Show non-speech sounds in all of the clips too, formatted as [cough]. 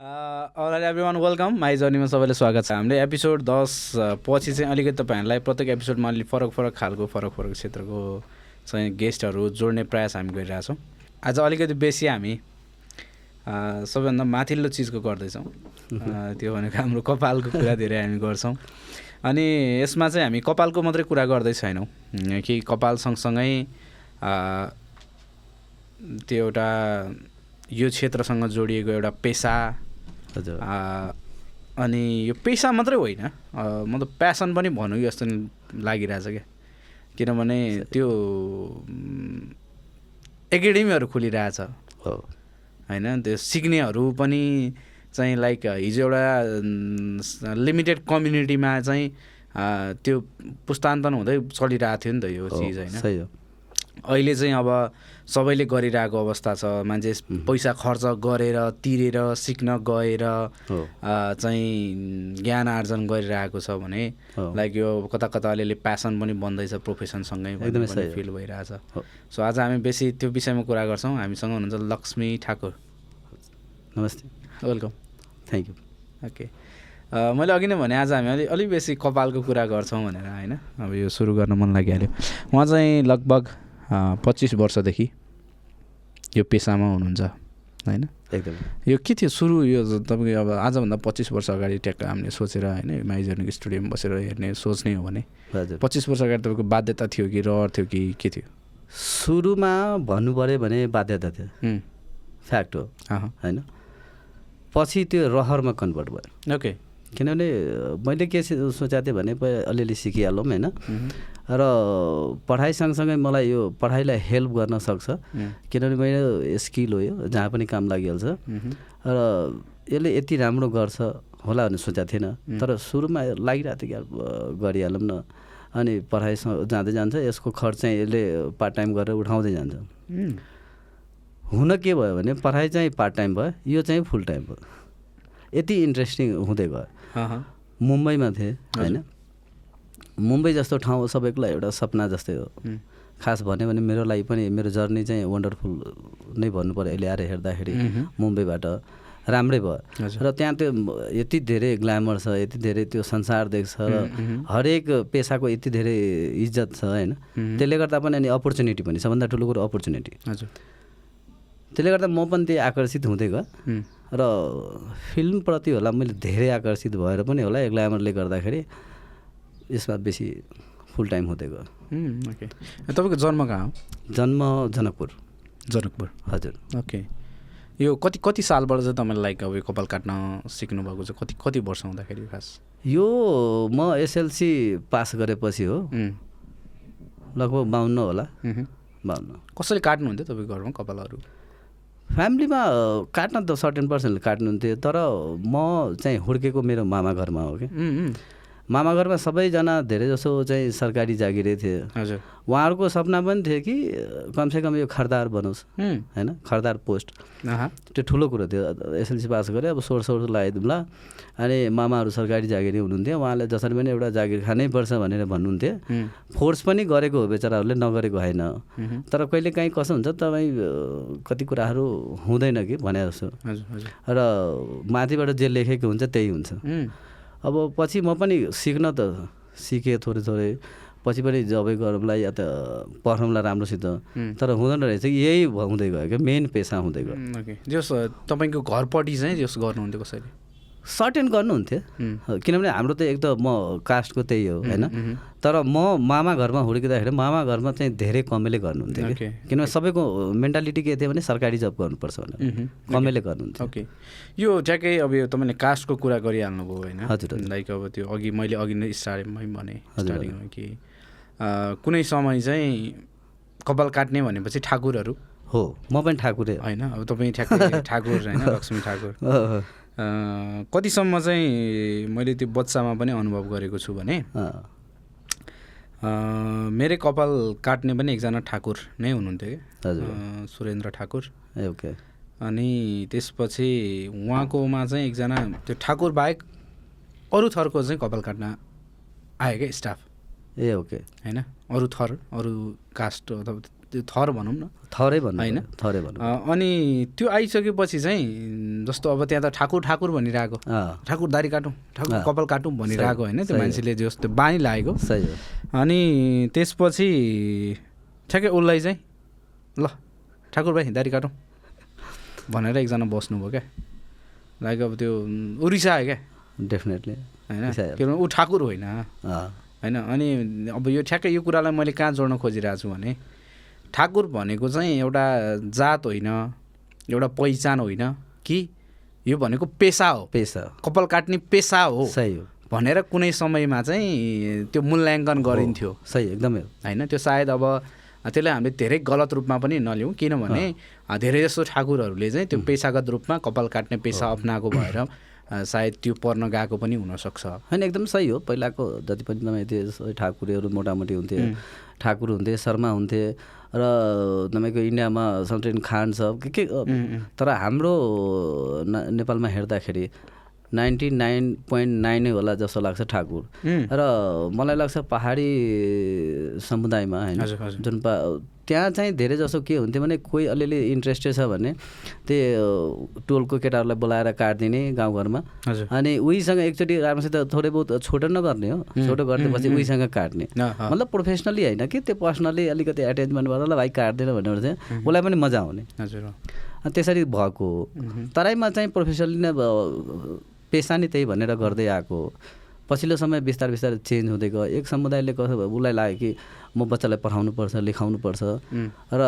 Everyone welcome. My जर्नीमा सबैलाई स्वागत छ। हामीले एपिसोड दस पछि चाहिँ अलिकति तपाईँहरूलाई प्रत्येक एपिसोडमा अलिक फरक फरक खालको फरक फरक क्षेत्रको चाहिँ गेस्टहरू जोड्ने प्रयास हामी गरिरहेछौँ। आज अलिकति बेसी हामी सबैभन्दा माथिल्लो चिजको गर्दैछौँ। त्यो भनेको हाम्रो कपालको कुरा धेरै हामी गर्छौँ। अनि यसमा चाहिँ हामी कपालको मात्रै कुरा गर्दै छैनौँ। कि कपाल सँगसँगै त्यो एउटा यो क्षेत्रसँग जोडिएको एउटा पेसा हजुर। अनि यो पेसा मात्रै होइन। अ, मतलब प्यासन पनि भनौँ जस्तो लागिरहेछ क्या। किनभने त्यो एकाडेमीहरू खुलिरहेछ। हो। होइन त्यो सिक्नेहरू पनि चाहिँ लाइक हिजो एउटा लिमिटेड कम्युनिटीमा चाहिँ त्यो पुस्तान्तन हुँदै चलिरहेको थियो नि त यो चिज होइन। सही हो। अहिले चाहिँ अब सबैले गरिरहेको अवस्था छ। मान्छे पैसा खर्च गरेर तिरेर सिक्न गएर चाहिँ ज्ञान आर्जन गरिरहेको छ भने। लाइक यो कता कता अलिअलि प्यासन पनि बन्दैछ प्रोफेसनसँगै एकदमै। फिल भइरहेछ। सो आज हामी बेसी त्यो विषयमा कुरा गर्छौँ। हामीसँग हुनुहुन्छ लक्ष्मी ठाकुर। नमस्ते। वेलकम थ्याङ्क यू ओके मैले अघि नै भने आज हामी अलि अलिक बेसी कपालको कुरा गर्छौँ भनेर होइन? अब यो सुरु गर्न मन लागिहाल्यो। उहाँ चाहिँ लगभग पच्चिस वर्षदेखि यो पेसामा हुनुहुन्छ होइन? एकदमै। यो के थियो सुरु? यो तपाईँको अब आजभन्दा पच्चिस वर्ष अगाडि ट्याक्क हामीले सोचेर होइन माइजर्निक स्टुडियोमा बसेर हेर्ने सोच्ने हो भने हजुर। पच्चिस वर्ष अगाडि तपाईँको बाध्यता थियो कि रहर थियो कि के थियो? सुरुमा भन्नु पऱ्यो भने बाध्यता थियो। फ्याक्ट हो। होइन? पछि त्यो रहरमा कन्भर्ट भयो। ओके। किनभने मैले के सोचेको थिएँ भने अलिअलि सिकिहालौँ होइन। र पढाइ सँगसँगै मलाई यो पढाइलाई हेल्प गर्न सक्छ। किनभने मेरो स्किल हो यो जहाँ पनि काम लागिहाल्छ। र यसले यति राम्रो गर्छ होला भन्ने सोचेको थिएन। तर सुरुमा लागिरहेको थियो कि अब गरिहालौँ न। अनि पढाइसँग जाँदै जान्छ यसको खर्च चाहिँ यसले पार्ट टाइम गरेर उठाउँदै जान्छ। हुन के भयो भने पढाइ चाहिँ पार्ट टाइम भयो यो चाहिँ फुल टाइम भयो। यति इन्ट्रेस्टिङ हुँदै गयो। मुम्बईमा थिएँ होइन? मुम्बई जस्तो ठाउँ सबैको लागि एउटा सपना जस्तै हो। खास भन्यो भने मेरो लागि पनि मेरो जर्नी चाहिँ वन्डरफुल नै भन्नु पऱ्यो अहिले आएर हेर्दाखेरि। मुम्बईबाट। राम्रै भयो। र त्यहाँ त्यो यति धेरै ग्ल्यामर छ यति धेरै त्यो संसार देख्छ र। हरेक पेसाको यति धेरै इज्जत छ होइन। त्यसले गर्दा पनि अनि अपर्च्युनिटी पनि सबभन्दा ठुलो कुरो अपर्च्युनिटी हजुर। त्यसले गर्दा म पनि त्यही आकर्षित हुँदै उम्, र फिल्मप्रति होला मैले धेरै आकर्षित भएर पनि होला यो ग्ल्यामरले गर्दाखेरि यसमा बेसी फुल टाइम हुँदै गयो ओके तपाईँको जन्म कहाँ हो? जन्म जनकपुर। जनकपुर? हजुर। ओके यो कति कति सालबाट चाहिँ तपाईँले लाइक अब यो कपाल काट्न सिक्नुभएको छ? कति कति वर्ष हुँदाखेरि खास? यो म एसएलसी पास गरेपछि हो। लगभग बाहुन्न होला। बाहुन्न कसरी काट्नुहुन्थ्यो तपाईँको घरमा कपालहरू? फ्यामिलीमा काट्न त सर्टेन पर्सेन्टले काट्नुहुन्थ्यो तर म चाहिँ हुर्केको मेरो मामा घरमा हो कि। मामा घरमा सबैजना धेरै जसो चाहिँ सरकारी जागिरै थिए। हजुर। उहाँहरूको सपना पनि थियो कि कमसेकम यो खरदार बनोस् होइन? खरदार पोस्ट। त्यो ठुलो कुरो थियो। एसएलसी पास गरेँ अब सोर्स सोर्स लगाइदिउँला अनि मामाहरू सरकारी जागिरी हुनुहुन्थ्यो। उहाँले जसरी पनि एउटा जागिर खानै पर्छ भनेर भन्नुहुन्थ्यो। फोर्स पनि गरेको हो बेचाराहरूले नगरेको होइन। तर कहिले काहीँ कसो हुन्छ तपाईँ कति कुराहरू हुँदैन कि भने जस्तो। र माथिबाट जे लेखेको हुन्छ त्यही हुन्छ। अब पछि म पनि सिक्न त सिकेँ थोरै थोरै। पछि पनि जबै गरौँला या त पढौँला राम्रोसित। तर हुँदैन रहेछ कि यही हुँदै गयो क्या मेन पेसा हुँदै गयो। जस तपाईँको घरपट्टि चाहिँ जस गर्नुहुन्थ्यो कसरी सर्टेन गर्नुहुन्थ्यो। किनभने हाम्रो त एक त म कास्टको त्यही हो होइन। तर म मामा घरमा हुर्किँदाखेरि मामा घरमा चाहिँ धेरै कमेले गर्नुहुन्थ्यो कि। किनभने सबैको मेन्टालिटी के थियो भने सरकारी जब गर्नुपर्छ भनेर। कमेले गर्नुहुन्थ्यो। ओके। यो ठ्याक्कै अब यो तपाईँले कास्टको कुरा गरिहाल्नुभयो होइन? हजुर। लाइक अब त्यो अघि मैले अघि नै स्टार्टिङमै भने स्टार्टिङमा कि कुनै समय चाहिँ कपाल काट्ने भनेपछि ठाकुरहरू? हो म पनि ठाकुरे। होइन? अब तपाईँ ठ्याक्कै ठाकुर होइन? लक्ष्मी ठाकुर। [laughs] कतिसम्म चाहिँ मैले त्यो बच्चामा पनि अनुभव गरेको छु भने मेरै कपाल काट्ने पनि एकजना ठाकुर नै हुनुहुन्थ्यो कि। सुरेन्द्र ठाकुर। ओके। अनि त्यसपछि उहाँकोमा चाहिँ एकजना त्यो ठाकुर बाहेक अरू थरको चाहिँ कपाल काट्न आयो क्या स्टाफ। ए ओके। होइन? अरू थर अरू कास्ट अथवा त्यो थर भनौँ न। थरै भन्नु होइन? थरै भन्नु अ, अनि त्यो आइसकेपछि चाहिँ जस्तो अब त्यहाँ त ठाकुर ठाकुर भनिरहेको। ठाकुर दारी काटौँ ठाकुर। कपाल काटौँ भनिरहेको होइन त्यो हो। मान्छेले जस्तो बानी लागेको। सही हो। अनि त्यसपछि ठ्याक्कै उसलाई चाहिँ ल ठाकुर भाइ दारी काटौँ भनेर एकजना बस्नुभयो क्या। लाइक अब त्यो उरिसा आयो क्या। डेफिनेटली होइन। किनभने ऊ ठाकुर होइन। होइन? अनि अब यो ठ्याक्कै यो कुरालाई मैले कहाँ जोड्न खोजिरहेको छु भने ठाकुर भनेको चाहिँ एउटा जात होइन एउटा पहिचान होइन कि यो भनेको पेसा हो। पेसा कपाल काट्ने पेसा हो सही हो। भनेर कुनै समयमा चाहिँ त्यो मूल्याङ्कन गरिन्थ्यो। सही एकदमै हो। होइन त्यो सायद अब त्यसलाई हामीले धेरै गलत रूपमा पनि नलिउँ किनभने धेरै जस्तो ठाकुरहरूले चाहिँ त्यो पेसागत रूपमा कपाल काट्ने पेसा अप्नाएको भएर [clears throat] सायद त्यो पर्न गएको पनि हुनसक्छ। होइन एकदम सही हो। पहिलाको जति पनि तपाईँ त्यो ठाकुरेहरू मोटामोटी हुन्थे ठाकुर हुन्थे शर्मा हुन्थे र तपाईँको इन्डियामा समथिङ खान छ। के के तर हाम्रो नेपालमा हेर्दाखेरि नाइन्टी नाइन पोइन्ट नाइनै होला जस्तो लाग्छ ठाकुर। र मलाई लाग्छ पहाडी समुदायमा होइन। जुन पा त्यहाँ चाहिँ धेरै जसो के हुन्थ्यो भने कोही अलिअलि इन्ट्रेस्टेड छ भने त्यो टोलको केटाहरूलाई बोलाएर काटिदिने गाउँघरमा। अनि उहीसँग एकचोटि राम्रोसित थोरै बहुत छोटो नगर्ने हो छोटो गरिदिएपछि उहीसँग काट्ने। मतलब प्रोफेसनली होइन कि त्यो पर्सनली अलिकति एटेचमेन्ट गरेर ल भाइ काट्दैन भनेर चाहिँ उसलाई पनि मजा आउने। त्यसरी भएको हो। तराईमा चाहिँ प्रोफेसनली नै पेसा नै त्यही भनेर गर्दै आएको हो। पछिल्लो समय बिस्तारै बिस्तारै चेन्ज हुँदै गयो। एक समुदायले कसो उसलाई लाग्यो कि म बच्चालाई पढाउनुपर्छ लेखाउनुपर्छ उम्, र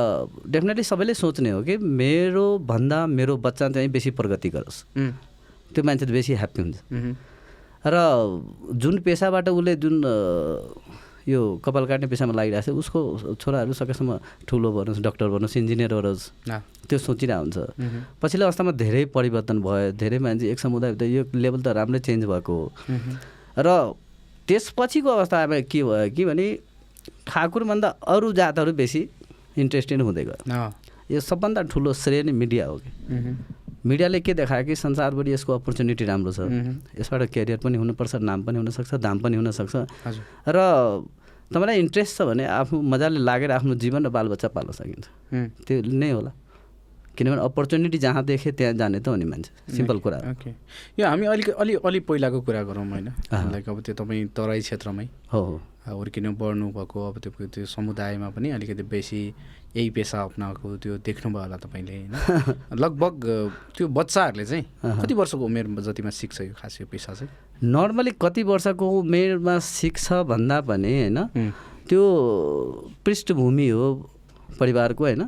डेफिनेटली सबैले सोच्ने हो कि मेरो भन्दा मेरो बच्चा चाहिँ बेसी प्रगति गरोस्। त्यो मान्छे त बेसी ह्याप्पी हुन्छ। र जुन पेसाबाट उसले जुन यो कपाल काट्ने पेसामा लागिरहेको छ उसको छोराहरू सकेसम्म ठुलो बनोस् डक्टर बनोस् इन्जिनियर बनोस् त्यो सोचिरहेको हुन्छ। पछिल्लो अवस्थामा धेरै परिवर्तन भयो धेरै मान्छे एक समुदाय यो लेभल त राम्रै चेन्ज भएको हो। र त्यसपछिको अवस्थामा के भयो कि भने ठाकुरभन्दा अरू जातहरू बेसी इन्ट्रेस्टेड हुँदै गयो। यो सबभन्दा ठुलो श्रेय नै मिडिया हो कि। मिडियाले के देखायो कि संसारभरि यसको अपर्च्युनिटी राम्रो छ। यसबाट क्यारियर पनि हुनुपर्छ नाम पनि हुनसक्छ दाम पनि हुनसक्छ। र तपाईँलाई इन्ट्रेस्ट छ भने आफ्नो मजाले लागेर आफ्नो जीवन र बालबच्चा पाल्न सकिन्छ। त्यो नै होला। किनभने अपर्च्युनिटी जहाँ देखे त्यहाँ जाने त हो नि मान्छे। सिम्पल कुरा। ओके। यो हामी अलिक अलि अलि पहिलाको कुरा गरौँ होइन। लाइक अब त्यो तपाईँ तराई क्षेत्रमै। हो हो। हुर्किनु बढ्नु भएको अब त्यो त्यो समुदायमा पनि अलिकति बेसी यही पेसा अप्नाएको त्यो देख्नुभयो होला तपाईँले होइन। [laughs] लगभग त्यो बच्चाहरूले चाहिँ कति वर्षको उमेर जतिमा सिक्छ यो खास यो पेसा चाहिँ? नर्मली कति वर्षको उमेरमा सिक्छ भन्दा पनि होइन त्यो पृष्ठभूमि हो परिवारको होइन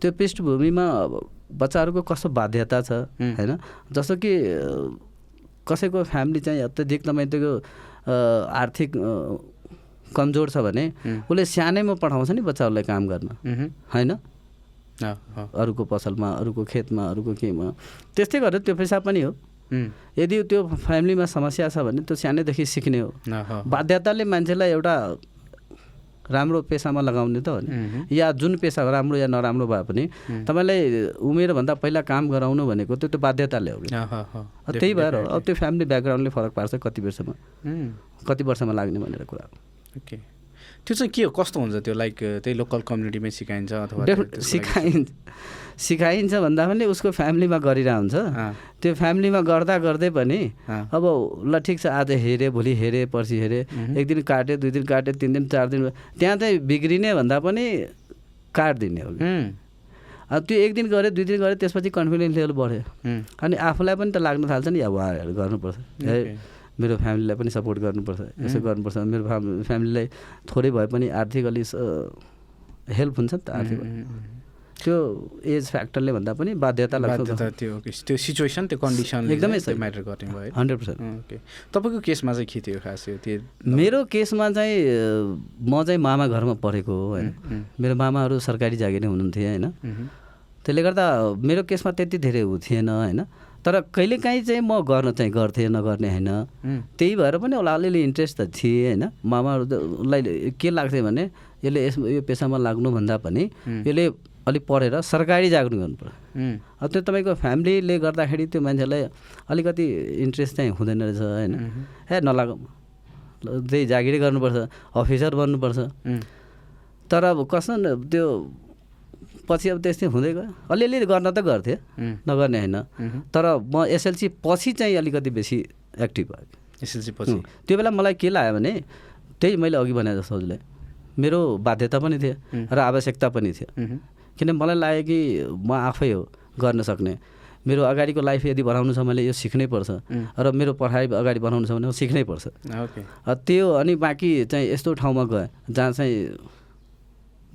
त्यो पृष्ठभूमिमा अब बच्चाहरूको कस्तो बाध्यता छ. होइन जस्तो कि कसैको फ्यामिली चाहिँ अत्याधिक तपाईँको अ, आर्थिक कमजोर छ भने. उसले सानैमा पठाउँछ नि बच्चाहरूलाई काम गर्न। होइन? अरूको पसलमा अरूको खेतमा अरूको केमा त्यस्तै गरेर त्यो पेसा पनि हो। यदि त्यो फ्यामिलीमा समस्या छ भने त्यो सानैदेखि सिक्ने हो। बाध्यताले मान्छेलाई एउटा राम्रो पेसामा लगाउने त हो नि। या जुन पेसा राम्रो या नराम्रो भए पनि तपाईँलाई उमेरभन्दा पहिला काम गराउनु भनेको त्यो त्यो बाध्यताले हो। कि त्यही भएर हो। अब त्यो फ्यामिली ब्याकग्राउन्डले फरक पार्छ कति वर्षमा। कति वर्षमा लाग्ने भनेर कुरा। हो ओके। त्यो चाहिँ के हो? कस्तो हुन्छ त्यो लाइक त्यही लोकल कम्युनिटीमै सिकाइन्छ अथवा सिकाइन्छ। सिकाइन्छ भन्दा पनि उसको फ्यामिलीमा गरिरह हुन्छ त्यो फ्यामिलीमा गर्दा गर्दै पनि अब ल ठिक छ आज हेऱ्यो भोलि हेऱ्यो पर्सि हेऱ्यो मह्म। एक दिन काट्यो दुई दिन काट्यो तिन दिन चार दिन त्यहाँ चाहिँ बिग्रिने भन्दा पनि काटिदिने हो कि। अब त्यो एक दिन गऱ्यो दुई दिन गऱ्यो त्यसपछि कन्फिडेन्स लेभल बढ्यो। अनि आफूलाई पनि त लाग्न थाल्छ नि अब उहाँहरू गर्नुपर्छ। ओके। मेरो फ्यामिलीलाई पनि सपोर्ट गर्नुपर्छ यसो गर्नुपर्छ। मेरो फ्याम फ्यामिलीलाई थोरै भए पनि आर्थिक अलि हेल्प हुन्छ नि त आर्थिक। त्यो एज फ्याक्टरले भन्दा पनि बाध्यता लाग्छ त्यो त्यो सिचुएसन त्यो कन्डिसन एकदमै। म्याटर गर्ने भयो हन्ड्रेड पर्सेन्ट ओके तपाईँको केसमा चाहिँ के थियो खास त्यो मेरो केसमा चाहिँ म चाहिँ मामा घरमा पढेको हो होइन। मेरो मामाहरू सरकारी जागिरै हुनुहुन्थ्यो होइन। उम्, त्यसले गर्दा मेरो केसमा त्यति धेरै उ थिएन होइन। तर कहिलेकाहीँ चाहिँ म गर्न चाहिँ गर्थेँ नगर्ने होइन। त्यही भएर पनि उसलाई अलिअलि इन्ट्रेस्ट त थिएँ होइन। मामाहरू त उसलाई के लाग्थ्यो भने यसले यस यो पेसामा लाग्नुभन्दा पनि. यसले अलिक पढेर सरकारी जागिर गर्नु पर्यो। उम्, अब त्यो तपाईँको फ्यामिलीले गर्दाखेरि त्यो मान्छेलाई अलिकति इन्ट्रेस्ट चाहिँ हुँदैन रहेछ होइन? ए नलागौँ। त्यही जागिरै गर्नुपर्छ अफिसर बन्नुपर्छ। तर अब कस्तो त्यो पछि अब त्यस्तै हुँदै गयो। अलिअलि गर्न त गर्थेँ नगर्ने होइन। तर म एसएलसी पछि चाहिँ अलिकति बेसी एक्टिभ भयो एसएलसी पछि। त्यो बेला मलाई के लाग्यो भने त्यही मैले अघि भने जस्तो हजुरलाई मेरो बाध्यता पनि थियो. र आवश्यकता पनि थियो। किन मलाई लाग्यो कि म आफै हो गर्न सक्ने। मेरो अगाडिको लाइफ यदि बनाउनु छ मैले यो सिक्नै पर्छ र मेरो पढाइ अगाडि बनाउनु छ भने सिक्नै पर्छ। त्यो अनि बाँकी चाहिँ यस्तो ठाउँमा गएँ जहाँ चाहिँ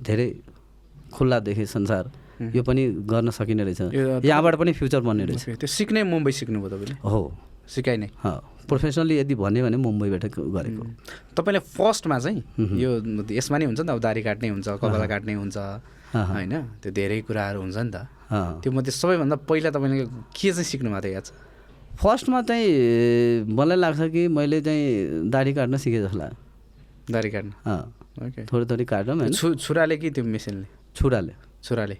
धेरै खुल्ला देखेँ संसार. यो पनि गर्न सकिने रहेछ। यहाँबाट पनि फ्युचर बन्ने रहेछ। त्यो सिक्नै मुम्बई सिक्नुभयो तपाईँले? हो। सिकाइ नै? प्रोफेसनली यदि भन्यो भने मुम्बईबाट गरेको। तपाईँले फर्स्टमा चाहिँ। यो यसमा नै हुन्छ नि त अब दारी काट्नै हुन्छ कपाल काट्नै हुन्छ। होइन? त्यो धेरै कुराहरू हुन्छ नि त। त्यो मध्ये सबैभन्दा पहिला तपाईँले के चाहिँ सिक्नु भएको थियो याद छ? फर्स्टमा चाहिँ मलाई लाग्छ कि मैले चाहिँ दाढी काट्न सिकेँ जस्तो लाग्यो। दारी काट्नु? ओके थोरै थोरै काटौँ होइन। छु छुराले कि त्यो मेसिनले? छुराले। छुराले।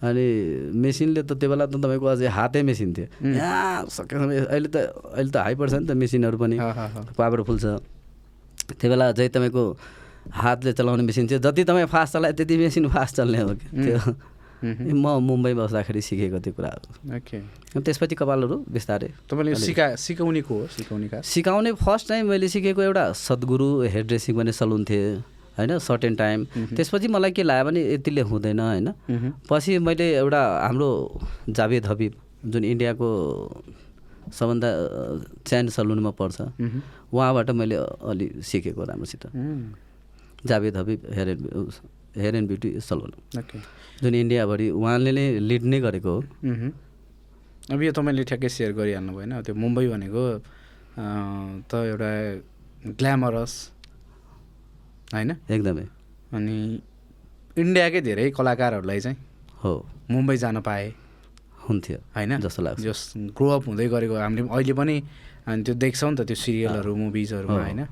अनि मेसिनले त त्यो बेला त तपाईँको अझै हातै मेसिन थियो. यहाँ सकेसम्म अहिले त अहिले त हाई पर्छ नि त मेसिनहरू पनि। पावरफुल छ त्यो बेला चाहिँ तपाईँको हातले चलाउने मेसिन थियो। जति तपाईँ फास्ट चलाए त्यति मेसिन फास्ट चल्ने हो कि त्यो [laughs] म मुम्बई बस्दाखेरि सिकेको त्यो कुराहरू। ओके। अनि त्यसपछि कपालहरू बिस्तारै तपाईँले सिका सिकाउने को हो? सिकाउने का? सिकाउने फर्स्ट टाइम मैले सिकेको एउटा सद्गुरु हेयर ड्रेसिङ भन्ने सलुन थियो होइन सर्टेन टाइम त्यसपछि मलाई के लाग्यो भने यतिले हुँदैन होइन। पछि मैले एउटा हाम्रो जावेद हबिब जुन इन्डियाको सबभन्दा च्यान सलुनमा पर्छ उहाँबाट मैले अलि सिकेको राम्रोसित। Javed Habib hair and hair and beauty salon. जुन इन्डियाभरि उहाँले नै लिड नै गरेको हो। अब यो तपाईँले ठ्याक्कै सेयर गरिहाल्नु भएन। त्यो मुम्बई भनेको त एउटा ग्ल्यामरस होइन? एकदमै। अनि इन्डियाकै धेरै कलाकारहरूलाई चाहिँ हो। मुम्बई जान पाए। हुन्थ्यो होइन? जस्तो लाग्छ। जस ग्रो अप हुँदै गरेको हामीले अहिले पनि अनि त्यो देख्छौँ नि त त्यो सिरियलहरू मुभिजहरूमा। होइन?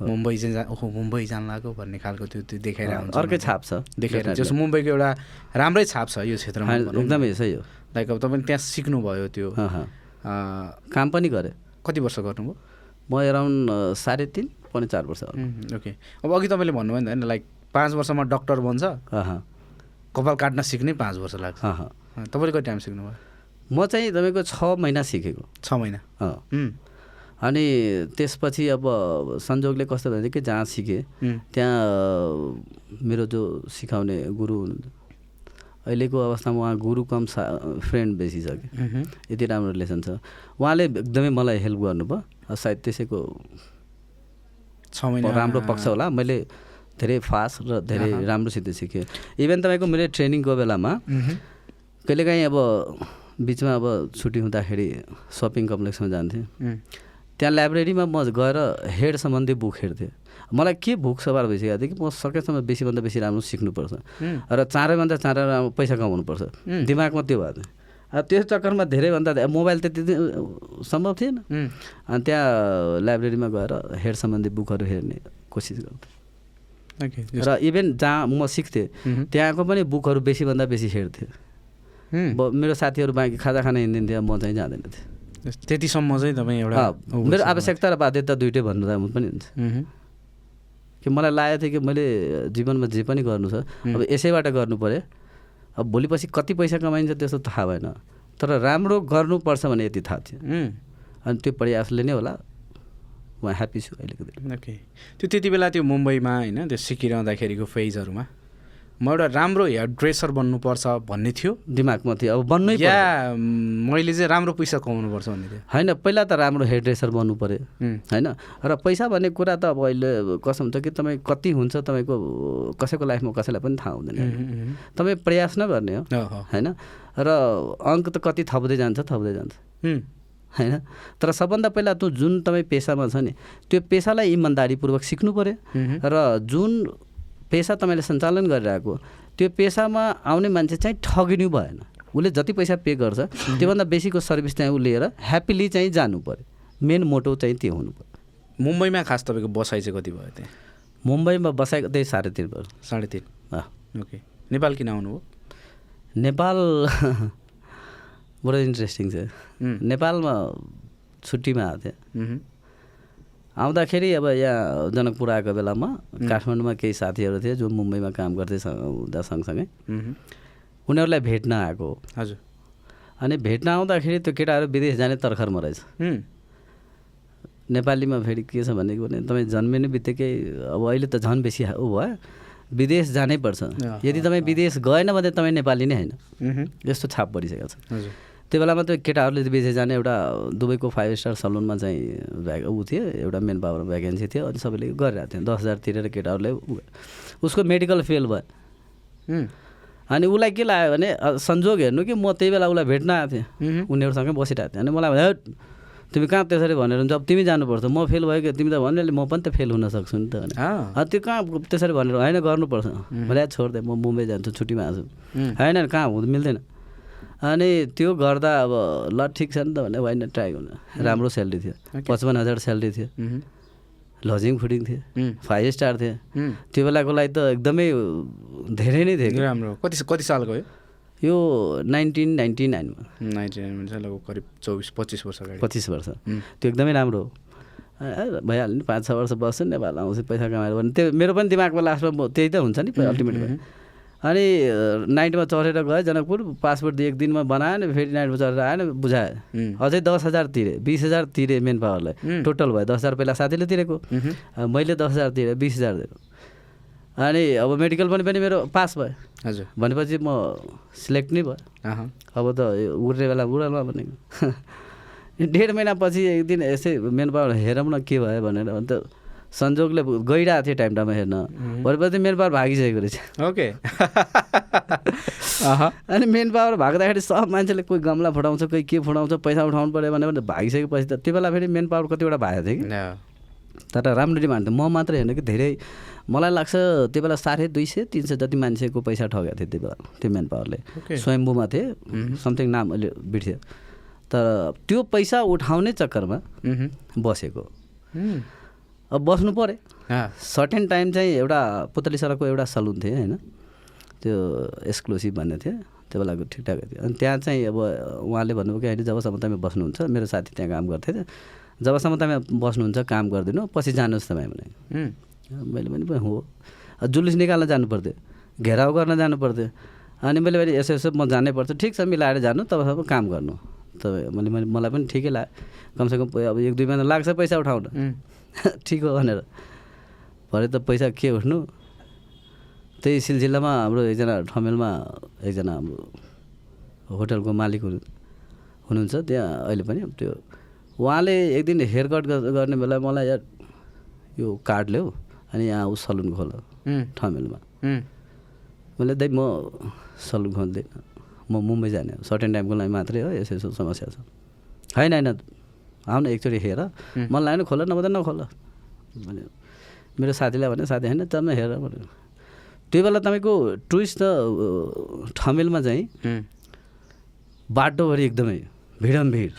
मुम्बई चाहिँ जा ओहो मुम्बई जान लाग्यो भन्ने खालको त्यो त्यो देखाइरहेको हुन्छ अर्कै छाप छ। देखाइरहेको definitely. जस मुम्बईको एउटा राम्रै छाप छ यो क्षेत्रमा। एकदमै सही हो। लाइक अब तपाईँले त्यहाँ सिक्नुभयो त्यो। काम पनि गरेँ। कति वर्ष गर्नुभयो? म एराउन्ड साढे तिन पौने चार वर्ष ओके। अब अघि तपाईँले भन्नुभयो नि त होइन लाइक पाँच वर्षमा डक्टर बन्छ। कपाल काट्न सिक्नै पाँच वर्ष लाग्छ। तपाईँले कति टाइम सिक्नुभयो? म चाहिँ तपाईँको छ महिना सिकेको। छ महिना। अनि त्यसपछि अब संजोगले कस्तो कि जहाँ सिकेँ त्यहाँ मेरो जो सिकाउने गुरु हुनुहुन्थ्यो अहिलेको अवस्थामा उहाँ गुरु कम सा फ्रेन्ड बेसी छ कि। यति राम्रो रिलेसन छ। उहाँले एकदमै मलाई हेल्प गर्नुभयो सायद त्यसैको छ महिना राम्रो पक्ष होला। मैले धेरै फास्ट र धेरै। राम्रोसित सिकेँ। इभन तपाईँको मैले ट्रेनिङको बेलामा कहिलेकाहीँ अब बिचमा अब छुट्टी हुँदाखेरि सपिङ कम्प्लेक्समा जान्थेँ। त्यहाँ लाइब्रेरीमा म गएर हेड सम्बन्धी बुक हेर्थेँ। मलाई के भुक सवार भइसकेको थियो कि म सकेसम्म बेसीभन्दा बेसी राम्रो सिक्नुपर्छ। र चाँडैभन्दा चाँडै राम्रो पैसा कमाउनुपर्छ। दिमागमा त्यो भएको थियो अब त्यो चक्करमा धेरैभन्दा मोबाइल त त्यति सम्भव थिएन। अनि त्यहाँ लाइब्रेरीमा गएर हेड सम्बन्धी बुकहरू हेर्ने कोसिस गर्थेँ। र इभेन जहाँ म सिक्थेँ त्यहाँको पनि बुकहरू बेसीभन्दा बेसी हेर्थेँ। मेरो साथीहरू बाँकी खाजा खान हिँडिदिन्थ्यो म चाहिँ जाँदैन थिएँ। त्यतिसम्म चाहिँ तपाईँ एउटा मेरो आवश्यकता र बाध्यता दुइटै भन्नु त पनि हुन्छ। कि मलाई लागेको थियो कि मैले जीवनमा जे पनि गर्नु छ अब यसैबाट गर्नु पऱ्यो। अब भोलि पछि कति पैसा कमाइन्छ त्यस्तो थाहा भएन। तर राम्रो गर्नुपर्छ भने यति थाहा थियो। अनि त्यो प्रयासले नै होला। म ह्याप्पी छु अहिलेको दिन। ओके। त्यो त्यति बेला त्यो मुम्बईमा होइन त्यो सिकिरहँदाखेरिको फेजहरूमा? म एउटा राम्रो हेयर ड्रेसर बन्नुपर्छ भन्ने थियो। दिमागमा थियो अब बन्नै। या मैले चाहिँ राम्रो पैसा कमाउनुपर्छ भन्ने थियो। होइन पहिला त राम्रो हेयर ड्रेसर बन्नु पऱ्यो होइन र पैसा भन्ने कुरा त अब अहिले कसो हुन्छ कि तपाईँ कति हुन्छ तपाईँको कसैको लाइफमा कसैलाई पनि थाहा हुँदैन। तपाईँ प्रयास नै गर्ने हो होइन र अङ्क त कति थप्दै जान्छ थप्दै जान्छ। होइन तर सबभन्दा पहिला त्यो जुन तपाईँ पेसामा छ नि त्यो पेसालाई इमान्दारीपूर्वक सिक्नु पऱ्यो र जुन पेसा तपाईँले सञ्चालन गरिरहेको त्यो पेसामा आउने मान्छे चाहिँ ठगिनु भएन। उसले जति पैसा पे गर्छ त्योभन्दा बेसीको सर्भिस चाहिँ ऊ लिएर ह्याप्पिली चाहिँ जानु पऱ्यो मेन मोटो चाहिँ त्यो हुनु पऱ्यो मुम्बईमा खास तपाईँको बसाइ चाहिँ कति भयो त्यहाँ? मुम्बईमा बसाएको त्यही साढे तिन वर्ष साढे तिन। ओके। नेपाल किन आउनुभयो? नेपाल [laughs] बडो इन्ट्रेस्टिङ छ। नेपालमा छुट्टीमा आएको थिएँ। आउँदाखेरि अब यहाँ जनकपुर आएको बेलामा काठमाडौँमा केही साथीहरू थिए जो मुम्बईमा काम गर्थे हुँदा सँगसँगै। उनीहरूलाई भेट्न आएको। हो। हजुर। अनि भेट्न आउँदाखेरि त्यो केटाहरू विदेश जाने तर्खरमा रहेछ। नेपालीमा फेरि के छ भनेको भने तपाईँ जन्मिने बित्तिकै अब अहिले त झन् बेसी ऊ भयो। विदेश जानै पर्छ। यदि तपाईँ विदेश गएन भने तपाईँ नेपाली नै होइन। यस्तो छाप परिसकेको छ। हजुर। त्यो बेलामा त्यो केटाहरूले विदेश जाने एउटा दुबईको फाइभ स्टार सलुनमा चाहिँ भ्या ऊ थियो एउटा मेन पावर भ्याकेन्सी थियो अनि सबैले गरिरहेको थियो। दस हजार तिरेर केटाहरूले उसको मेडिकल फेल भयो। अनि उसलाई के लाग्यो भने संजोग हेर्नु कि म त्यही बेला उसलाई भेट्न आएको थिएँ। उनीहरूसँगै बसिरहेको थिएँ। अनि मलाई भन्यो "हैट, तिमी कहाँ त्यसरी भनेर हुन्छ अब तिमी जानुपर्छ म फेल भयो कि? तिमी त भन्यो म पनि त फेल हुन सक्छु नि त भने अँ, "अँ, त्यो कहाँ त्यसरी भनेर होइन गर्नुपर्छ। भने छोडिदिएँ म मुम्बई जान्छु छुट्टीमा आउँछु। उम्, होइन कहाँ हुँदैन मिल्दैन। अनि त्यो गर्दा अब ल ठिक छ नि त भने होइन ट्राई गर्नु। राम्रो स्यालेरी थियो. पचपन्न हजार स्यालेरी थियो। लजिङ फुडिङ थियो। फाइभ स्टार थियो। त्यो बेलाको लागि त एकदमै धेरै नै थियो। राम्रो। कति कति सालको हो यो नाइन्टिन नाइन्टी नाइनमा नाइन्टी नाइन चाहिँ लगभग करिब चौबिस पच्चिस वर्ष पच्चिस वर्ष। त्यो एकदमै राम्रो हो। भइहाल्यो नि पाँच छ वर्ष बस्छु नेपाल आउँछु पैसा कमाएर। भने त्यो मेरो पनि दिमागमा लास्टमा त्यही त हुन्छ नि अल्टिमेटमा अनि नाइटमा चढेर गएँ जनकपुर पासपोर्ट एक दिनमा बनाएँ नि फेरि नाइटमा चढेर आएन बुझाएँ अझै दस हजार तिरेँ बिस हजार तिरेँ मेन पावरलाई। टोटल भयो दस हजार पहिला साथीले तिरेको। मैले दस हजार तिरेँ बिस हजार दिएको। अनि अब मेडिकल पनि पनि मेरो पास भयो। हजुर। भनेपछि म सिलेक्ट नै भयो। अब त उड्ने बेला उडालमा भनेको [laughs] डेढ महिनापछि एक दिन यसै मेन पावर हेरौँ न के भयो भनेर अन्त संजोगले गइरहेको थिएँ टाइम टाइममा हेर्न भनेपछि मेन पावर भागिसकेको रहेछ। ओके। [laughs] अनि मेन पावर भाग्दाखेरि सब मान्छेले कोही गमला फुटाउँछ कोही के फुटाउँछ पैसा उठाउनु पऱ्यो भने भागिसकेपछि त त्यो बेला फेरि मेन पावर कतिवटा भएको थियो कि। तर राम्रो डिमान्ड थियो म मात्रै होइन कि धेरै मलाई लाग्छ त्यो बेला साढे दुई सय तिन सय जति मान्छेको पैसा ठगेको थियो त्यो बेला त्यो मेन पावरले। स्वयम्भूमा थिए। समथिङ नाम अहिले बिर्स्यो। तर त्यो पैसा उठाउने चक्करमा। बसेको। अब बस्नु पऱ्यो। सर्टेन टाइम चाहिँ एउटा पुतली सडकको एउटा सलुन थियो होइन। त्यो एक्सक्लुसिभ भन्ने थियो। त्यो बेलाको ठिकठाक थियो। अनि त्यहाँ चाहिँ अब उहाँले भन्नुभयो कि होइन जबसम्म तपाईँ बस्नुहुन्छ मेरो साथी त्यहाँ काम गर्थ्यो त जबसम्म तपाईँ बस्नुहुन्छ काम गरिदिनु पछि जानुहोस् तपाईँ भने मैले पनि हो। जुलुस निकाल्न जानु पर्थ्यो। घेराउ गर्न जानु पर्थ्यो। अनि मैले भने यसो यसो म जानै पर्छ। ठिक छ मिलाएर जानु तबसम्म काम गर्नु। तपाईँ मैले मैले मलाई पनि ठिकै लाग्यो कमसेकम अब एक दुई महिना लाग्छ पैसा उठाउन। [laughs] ठिक हो भनेर। भरे त पैसा के उठ्नु त्यही सिलसिलामा हाम्रो एकजना ठमेलमा एकजना हाम्रो होटलको मालिक हुनु हुनुहुन्छ त्यहाँ अहिले पनि। त्यो उहाँले एक दिन हेयर कट गर्ने बेला मलाई यार यो कार्ड ल्याऊ अनि यहाँ ऊ सलुन खोल ठमेलमा। मैले दाइ म सलुन खोल्दिनँ म मुम्बई जाने हो। सर्टेन टाइमको लागि मात्रै हो यसो यसो समस्या छ। होइन होइन। आउन एकचोटि हेर। मन लाग्यो खोल नभए त नखोल। भने मेरो साथीलाई भने साथी होइन तपाईँ हेर भने त्यो बेला तपाईँको टुरिस्ट ठमेलमा चाहिँ बाटोभरि एकदमै भिडम भिड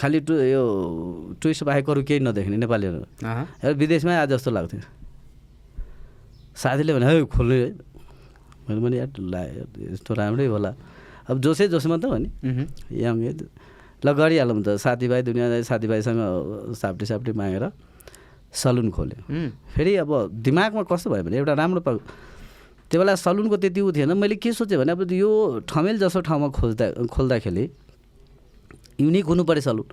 खालि टु यो टुरिस्ट बाहेक अरू केही नदेख्ने नेपालीहरू। विदेशमै आए जस्तो लाग्थ्यो। साथीले भने है खोल्नु है मैले पनि यार ला यार, यस्तो राम्रै होला। अब जोसै जोसमा त हो नि। यङ ल गरिहालौँ त। साथीभाइ दुनियाँ साथीभाइसँग साप्टी साप्टी मागेर सलुन खोल्यो। फेरि अब दिमागमा कस्तो भयो भने एउटा राम्रो प त्यो बेला सलुनको त्यति उ थिएन। मैले के सोचेँ भने अब यो ठमेल जसो ठाउँमा खोज्दा खोल्दाखेरि युनिक हुनु पऱ्यो सलुन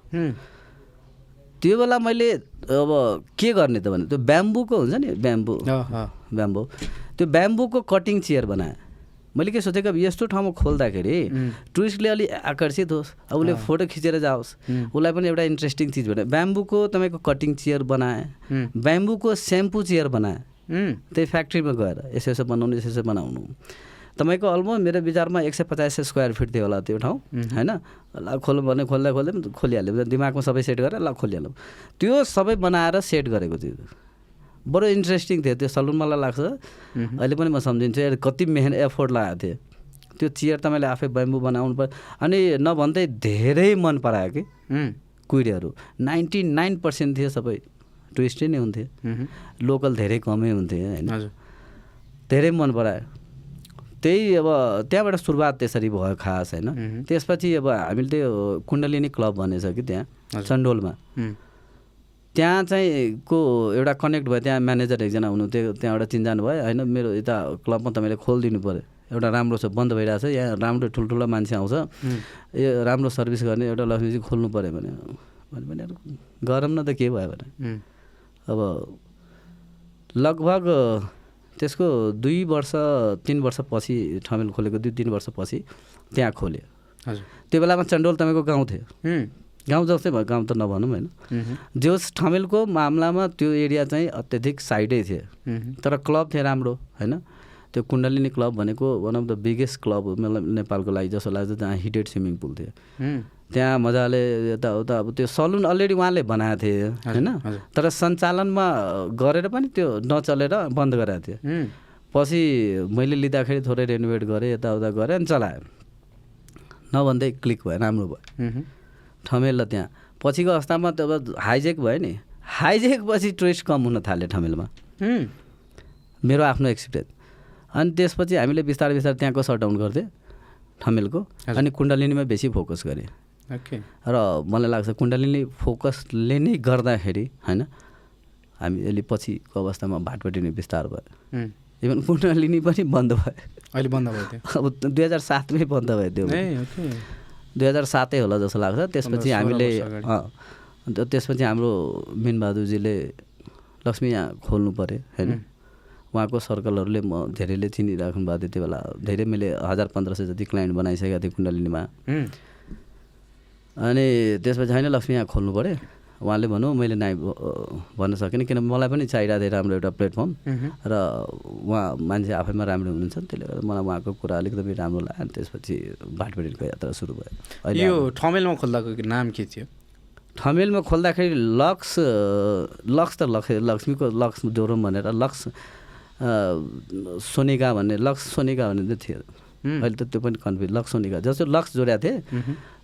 त्यो बेला मैले अब के गर्ने त भने त्यो ब्याम्बुको हुन्छ नि ब्याम्बु। ब्याम्बो। त्यो ब्याम्बुको कटिङ चेयर बनाएँ। मैले के सोचेको अब यस्तो ठाउँमा खोल्दाखेरि टुरिस्टले अलिक आकर्षित होस् अब उसले फोटो खिचेर जाओस्। उसलाई पनि एउटा इन्ट्रेस्टिङ चिज बनाए ब्याम्बुको तपाईँको कटिङ चेयर बनाएँ। ब्याम्बुको सेम्पू चेयर बनाएँ। त्यही फ्याक्ट्रीमा गएर यसो यसो बनाउनु यसो यसो बनाउनु। तपाईँको अलमोस्ट मेरो विचारमा एक सय पचास स्क्वायर फिट थियो होला त्यो ठाउँ होइन? ल खोलौँ भने खोल्दा खोल्दै खोलिहाल्यो। दिमागमा सबै सेट गरेर ल खोलिहालौँ। त्यो सबै बनाएर सेट गरेको थियो। बडो इन्ट्रेस्टिङ थियो त्यो सलुन मलाई लाग्छ। अहिले पनि म सम्झिन्छु कति मेहनत एफोर्ट लगाएको थियो। त्यो चेयर तपाईँले आफै ब्याम्बु बनाउनु पर्यो अनि नभन्दै धेरै मन परायो कि उम्, कुइरीहरू। नाइन्टी नाइन पर्सेन्ट थियो सबै। टुरिस्टै नै हुन्थे मह्म। लोकल धेरै कमै हुन्थे होइन। धेरै मन परायो। त्यही अब त्यहाँबाट सुरुवात त्यसरी भयो खास होइन। त्यसपछि अब हामीले त्यो कुण्डलिनी क्लब भन्ने छ कि त्यहाँ हजुर। त्यहाँ चाहिँ को एउटा कनेक्ट भयो त्यहाँ म्यानेजर एकजना हुनुहुन्थ्यो त्यहाँबाट चिन्जानु भयो होइन मेरो यता क्लबमा तपाईँले खोलिदिनु पऱ्यो एउटा राम्रो छ बन्द भइरहेको छ यहाँ राम्रो ठुल्ठुलो मान्छे आउँछ। ए राम्रो सर्भिस गर्ने एउटा लक्ष्मीजी खोल्नु पऱ्यो भने। भने पनि अब गरौँ न त के भयो भने। अब लगभग त्यसको दुई वर्ष तिन वर्षपछि ठमेल खोलेको दुई तिन वर्षपछि त्यहाँ खोल्यो। हजुर। त्यो बेलामा चन्डोल तपाईँको गाउँ थियो। गाउँ जस्तै भयो गाउँ त नभनौँ होइन। जोस ठमेलको मामलामा त्यो एरिया चाहिँ अत्यधिक साइडै थियो। तर क्लब थियो राम्रो होइन? त्यो कुण्डलिनी क्लब भनेको one of the biggest club हो मतलब नेपालको लागि जस्तो लाग्छ जहाँ हिटेड स्विमिङ पुल थियो। त्यहाँ मजाले यताउता अब त्यो सलुन अलरेडी उहाँले बनाएको थिए होइन। तर सञ्चालनमा गरेर पनि त्यो नचलेर बन्द गराएको थियो। पछि मैले लिँदाखेरि थोरै रेनोभेट गरेँ यताउता गरेँ अनि चलाएँ। नभन्दै क्लिक भयो राम्रो भयो। ठमेल त्यहाँ। पछिको अवस्थामा त अब हाइजेक भयो नि। हाइजेक पछि टुरिस्ट कम हुन थाल्यो ठमेलमा। मेरो आफ्नो एक्सपिरियन्स अनि त्यसपछि हामीले बिस्तारै बिस्तारै त्यहाँको सटडाउन गर्थ्यौँ? ठमेलको। अनि कुण्डलिनीमा बेसी फोकस गरेँ र मलाई लाग्छ कुण्डलिनी फोकसले नै गर्दाखेरि होइन हामी अहिले पछिको अवस्थामा भाटपट्टि नै बिस्तार भयो। इभन कुण्डलिनी पनि बन्द भयो। अहिले बन्द भयो अब दुई हजार सातमै बन्द भयो त्यो दुई हजार सातै होला जस्तो लाग्छ। त्यसपछि हामीले त्यसपछि हाम्रो मिनबहादुरजीले लक्ष्मी यहाँ खोल्नु पऱ्यो होइन? उहाँको सर्कलहरूले म धेरैले चिनिराख्नु भएको थियो त्यो बेला। धेरै मैले हजार पन्ध्र सय जति क्लाइन्ट बनाइसकेको थिएँ कुण्डलिनीमा। अनि त्यसपछि होइन लक्ष्मी यहाँ खोल्नु पऱ्यो उहाँले भनौँ मैले नाइ भन्न सकिनँ किन मलाई पनि चाहिरहेको थियो राम्रो एउटा प्लेटफर्म। र उहाँ मान्छे आफैमा राम्रो हुनुहुन्छ त्यसले गर्दा मलाई उहाँको कुरा अलिकति राम्रो लाग्यो अनि त्यसपछि भाटबेडीको यात्रा सुरु भयो। अहिले यो ठमेलमा खोल्दाको नाम के थियो? ठमेलमा खोल्दाखेरि लक्स लक्स त लक्ष लक्ष्मीको लक्स जोरौँ भनेर लक्स सोनिका भन्ने लक्स सोनिका भन्ने चाहिँ थियो। अहिले त त्यो पनि कन्फ्युज लक्स सोनिका जस्तो लक्स जोड्या थिएँ।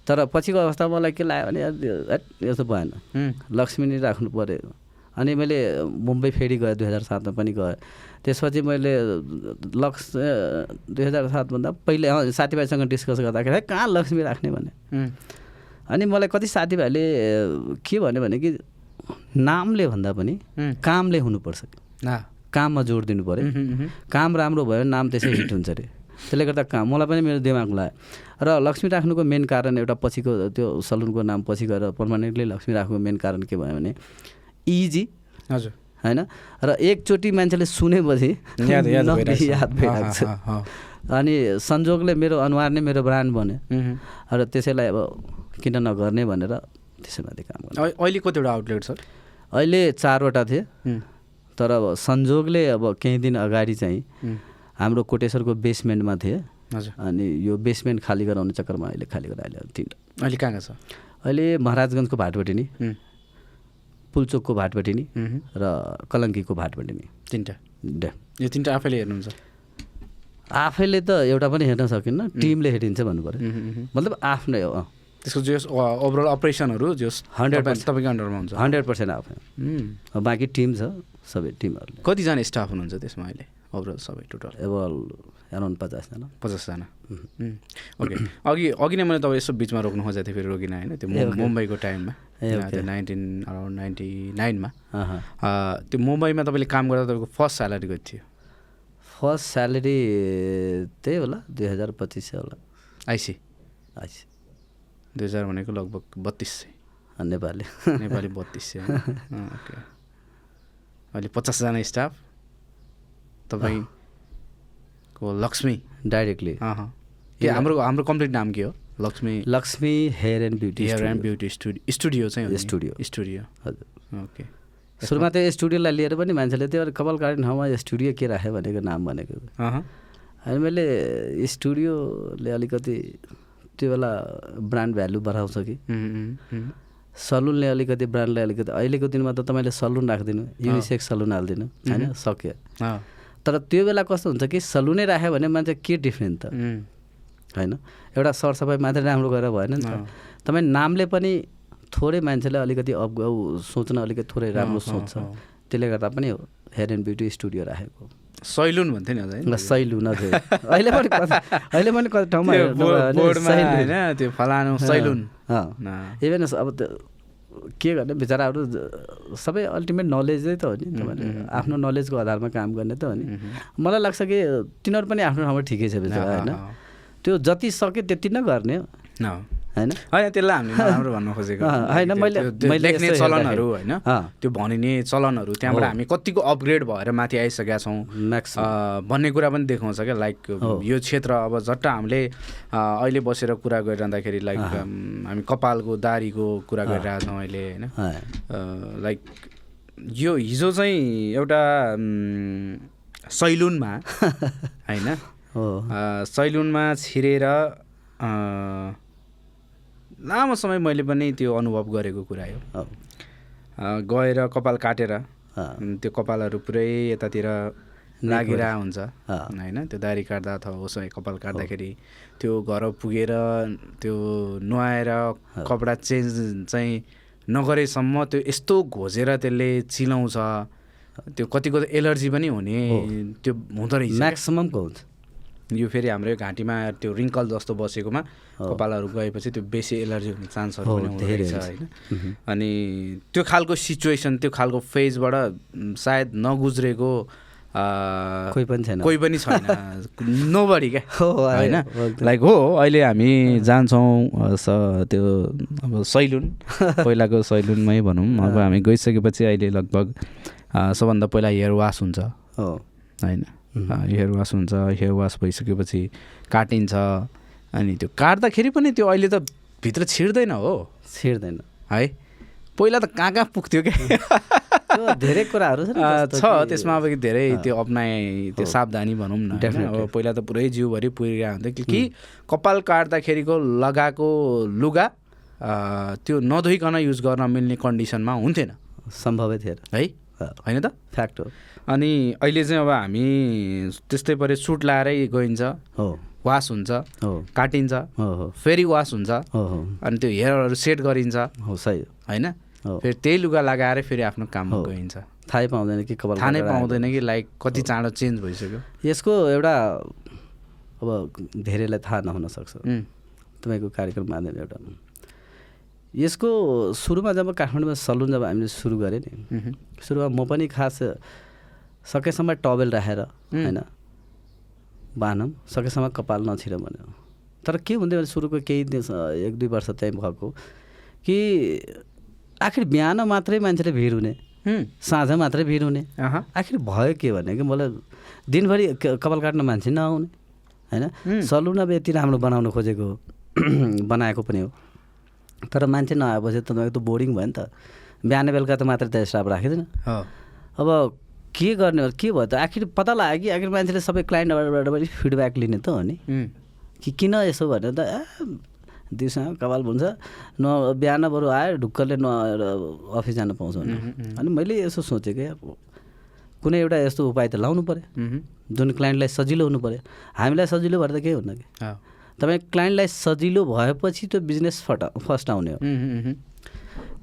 तर पछिको अवस्थामा मलाई के लाग्यो भने यो- यस्तो भएन। लक्ष्मी नै राख्नु पऱ्यो अनि मैले मुम्बई फेरि गएँ दुई हजार सातमा पनि गएँ। त्यसपछि मैले लक्स अ, दुई हजार सातभन्दा पहिले साथीभाइसँग डिस्कस गर्दाखेरि "है, कहाँ लक्ष्मी राख्ने? भने। अनि मलाई कति साथीभाइले के भन्यो भने कि नामले भन्दा पनि कामले हुनुपर्छ। काममा जोड दिनु पऱ्यो काम राम्रो भयो नाम त्यसै हिट हुन्छ अरे। त्यसले गर्दा काम मलाई पनि मेरो दिमाग लाग्यो। र लक्ष्मी राख्नुको मेन कारण एउटा पछिको त्यो सलुनको नाम पछि गएर पर्मानेन्टली लक्ष्मी राख्नुको मेन कारण के भयो भने इजी हजुर। होइन? र एकचोटि मान्छेले सुनेपछि याद [laughs] भइरहेको छ। अनि संजोगले मेरो अनुहार नै मेरो ब्रान्ड बन्यो। र त्यसैलाई अब किन नगर्ने भनेर त्यसैमाथि काम गर्नु अहि- अहिले कतिवटा आउटलेट छ? अहिले चारवटा थिए। तर अब संजोगले अब केही दिन अगाडि चाहिँ हाम्रो कोटेश्वरको बेसमेन्टमा थिए। हजुर। अनि यो बेसमेन्ट खाली गराउने चक्करमा अहिले खाली गराइले तिनवटा। अहिले कहाँ कहाँ छ? अहिले महाराजगञ्जको भाटपट्टि नि उम्, पुल्चोकको भाटपट्टि नि र कलङ्कीको भाटपट्टि नि तिनवटा। डे यो तिनवटा आफैले हेर्नुहुन्छ? आफैले त एउटा पनि हेर्न सकिन्न टिमले हेरिन्छ भन्नु पऱ्यो। मतलब आफ्नै हो। त्यसको जो ओभरअल अपरेसनहरू जो 100% तपाईँको अन्डरमा हुन्छ। हन्ड्रेड पर्सेन्ट आफै। बाँकी टिम छ सबै टिमहरूले। कतिजना स्टाफ हुनुहुन्छ त्यसमा अहिले? ओभरअल सबै टोटल अब एराउन्ड पचासजना पचासजना ओके अघि अघि नै मैले तपाईँ यसो बिचमा रोक्नु खोजेको थिएँ फेरि रोकिनँ होइन। त्यो। मुम्बईको टाइममा। त्यो नाइन्टिन अराउन्ड नाइन्टी नाइनमा। त्यो मुम्बईमा तपाईँले काम गर्दा तपाईँको फर्स्ट स्यालेरी कति थियो? फर्स्ट स्यालेरी त्यही होला दुई हजार पच्चिस सय होला। आइसी आइस दुई हजार भनेको लगभग बत्तिस सय। नेपाली। नेपाली बत्तिस सय। ओके [laughs] अहिले पचासजना स्टाफ। तपाईँको लक्ष्मी डाइरेक्टली। के हाम्रो हाम्रो कम्प्लिट नाम के हो? Laxmi Laxmi hair and beauty hair and beauty studio. Studio चाहिँ? स्टुडियो। स्टुडियो। हजुर। ओके। सुरुमा त्यो स्टुडियोलाई लिएर पनि मान्छेले त्यो कपाल काट्ने ठाउँमा स्टुडियो के राख्यो भनेको नाम भनेको। अनि मैले स्टुडियोले अलिकति त्यो बेला ब्रान्ड भ्यालु बढाउँछ कि। सलुनले अलिकति ब्रान्डलाई अलिकति अहिलेको दिनमा त तपाईँले सलुन राखिदिनु युनिसेक्स सलुन हालिदिनु होइन? सक्यो। तर त्यो बेला कस्तो हुन्छ कि सलुनै राख्यो भने मान्छे के डिफ्रेन्ट त? होइन? एउटा सरसफाइ मात्रै राम्रो गरेर भएन नि। त। तपाईँ नामले पनि थोरै मान्छेलाई अलिकति अप उ सोच्न अलिकति थोरै राम्रो सोच्छ। त्यसले गर्दा पनि हो हेयर एन्ड ब्युटी स्टुडियो राखेको। सैलुन भन्थ्यो नि सैलुन अझै अहिले पनि अहिले पनि कति ठाउँमा। इभन अब त्यो के गर्ने? बिचराहरू सबै अल्टिमेट नलेजै त हो नि तपाईँले। आफ्नो नलेजको आधारमा काम गर्ने त हो नि। मलाई लाग्छ कि तिनीहरू पनि आफ्नो ठाउँमा ठिकै छ बिचरा होइन? त्यो जति सक्यो त्यति नै गर्ने हो। होइन? होइन त्यसलाई हामीले नराम्रो भन्न खोजेको होइन, मैले- लेख्ने चलनहरू होइन। त्यो भनिने चलनहरू त्यहाँबाट हामी कतिको अपग्रेड भएर माथि आइसकेका छौँ। म्याक्सिमम् अँ, भन्ने कुरा पनि देखाउँछ क्या लाइक यो क्षेत्र अब झट्ट हामीले अहिले बसेर कुरा गरिरहँदाखेरि लाइक हामी कपालको दारीको कुरा गरिरहेको छौँ अहिले होइन? लाइक यो हिजो चाहिँ एउटा सैलुनमा [laughs] होइन? सैलुनमा छिरेर लामो समय मैले पनि त्यो अनुभव गरेको कुरा हो। गएर कपाल काटेर त्यो कपालहरू पुरै यतातिर लागिरहेको हुन्छ। होइन त्यो दारी काट्दा अथवा उसो कपाल काट्दाखेरि त्यो घर पुगेर त्यो नुहाएर कपडा चेन्ज चाहिँ नगरेसम्म त्यो यस्तो घोजेर त्यसले चिलाउँछ। त्यो कतिको एलर्जी पनि हुने त्यो हुँदो रहेछ। म्याक्सिममको हुन्छ। यो फेरि हाम्रो यो घाँटीमा त्यो रिङ्कल जस्तो बसेकोमा कपालहरू गएपछि त्यो बेसी एलर्जी हुने चान्सहरू पनि हुँदो रहेछ। होइन। अनि त्यो खालको सिचुएसन त्यो खालको फेजबाट सायद नगुज्रेको कोही पनि छैन। कोही पनि छैन। [laughs] नो बडी क्या हो, होइन? लाइक हो अहिले हामी जान्छौँ त्यो अब सैलुन। [laughs] पहिलाको सैलुनमै भनौँ। अब हामी गइसकेपछि अहिले लगभग सबभन्दा पहिला हेयर वास हुन्छ। हो। होइन। हेयर वास हुन्छ हेयर वास भइसकेपछि काटिन्छ। अनि त्यो काट्दाखेरि पनि त्यो अहिले त भित्र छिर्दैन हो। छिर्दैन। है? पहिला त कहाँ कहाँ पुग्थ्यो क्या धेरै कुराहरू छ त्यसमा अब धेरै त्यो अप्नाए त्यो सावधानी भनौँ न. अब पहिला त पुरै जिउभरि पुरिरहेको हुन्थ्यो कि- कि कपाल काट्दाखेरिको लगाएको लुगा त्यो नधोइकन युज गर्न मिल्ने कन्डिसनमा हुन्थेन। सम्भवै थिएन। है? होइन त? फ्याक्ट हो। अनि अहिले चाहिँ अब हामी त्यस्तै परे सुट लाएरै गइन्छ। हो। वास हुन्छ। हो। काटिन्छ। हो हो। फेरि वास हुन्छ। हो हो। अनि त्यो हेयरहरू सेट गरिन्छ। हो सही। हो। होइन फेरि त्यही लुगा लगाएर फेरि आफ्नो काममा हो। गइन्छ। थाहै पाउँदैन कि कपाल थाहा नै। पाउँदैन कि लाइक कति चाँडो चेन्ज भइसक्यो। यसको एउटा अब धेरैलाई थाहा नहुन सक्छ। उम्, तपाईँको कार्यक्रम माध्यम एउटा यसको सुरुमा जब काठमाडौँमा सलुन जब हामीले सुरु गऱ्यो नि सुरुमा म पनि खास सकेसम्म टवेल राखेर होइन? बानम सकेसम्म कपाल नछिर भन्यो। तर के हुन्थ्यो भने सुरुको केही दिन एक दुई वर्ष चाहिँ भएको कि आखिर बिहान मात्रै मान्छेले भिड हुने साँझ मात्रै भिड हुने। आखिर भयो के भने कि मलाई दिनभरि कपाल काट्न मान्छे नआउने. होइन? सलुन अब यति राम्रो बनाउन खोजेको हो [clears throat] बनाएको पनि हो। तर मान्छे नआएपछि त तपाईँको त बोरिङ भयो नि त। बिहान बेलुका त मात्रै त स्टाफ राखिँदैन। अब के गर्ने हो के भयो त? आखिर पत्ता लाग्यो कि आखिर मान्छेले सबै क्लाइन्टबाट पनि फिडब्याक लिने त हो नि। कि किन यसो भनेर त ए दिउँसो कपाल हुन्छ न बिहान बरु आयो ढुक्कले नआएर अफिस जान पाउँछ भने। अनि मैले यसो सोचेँ कि अब कुनै एउटा यस्तो उपाय त लाउनु पऱ्यो जुन क्लाइन्टलाई सजिलो हुनु पऱ्यो हामीलाई सजिलो भएर त केही हुन्न कि? तपाईँ क्लाइन्टलाई सजिलो भएपछि त्यो बिजनेस फट फर्स्ट आउने हो।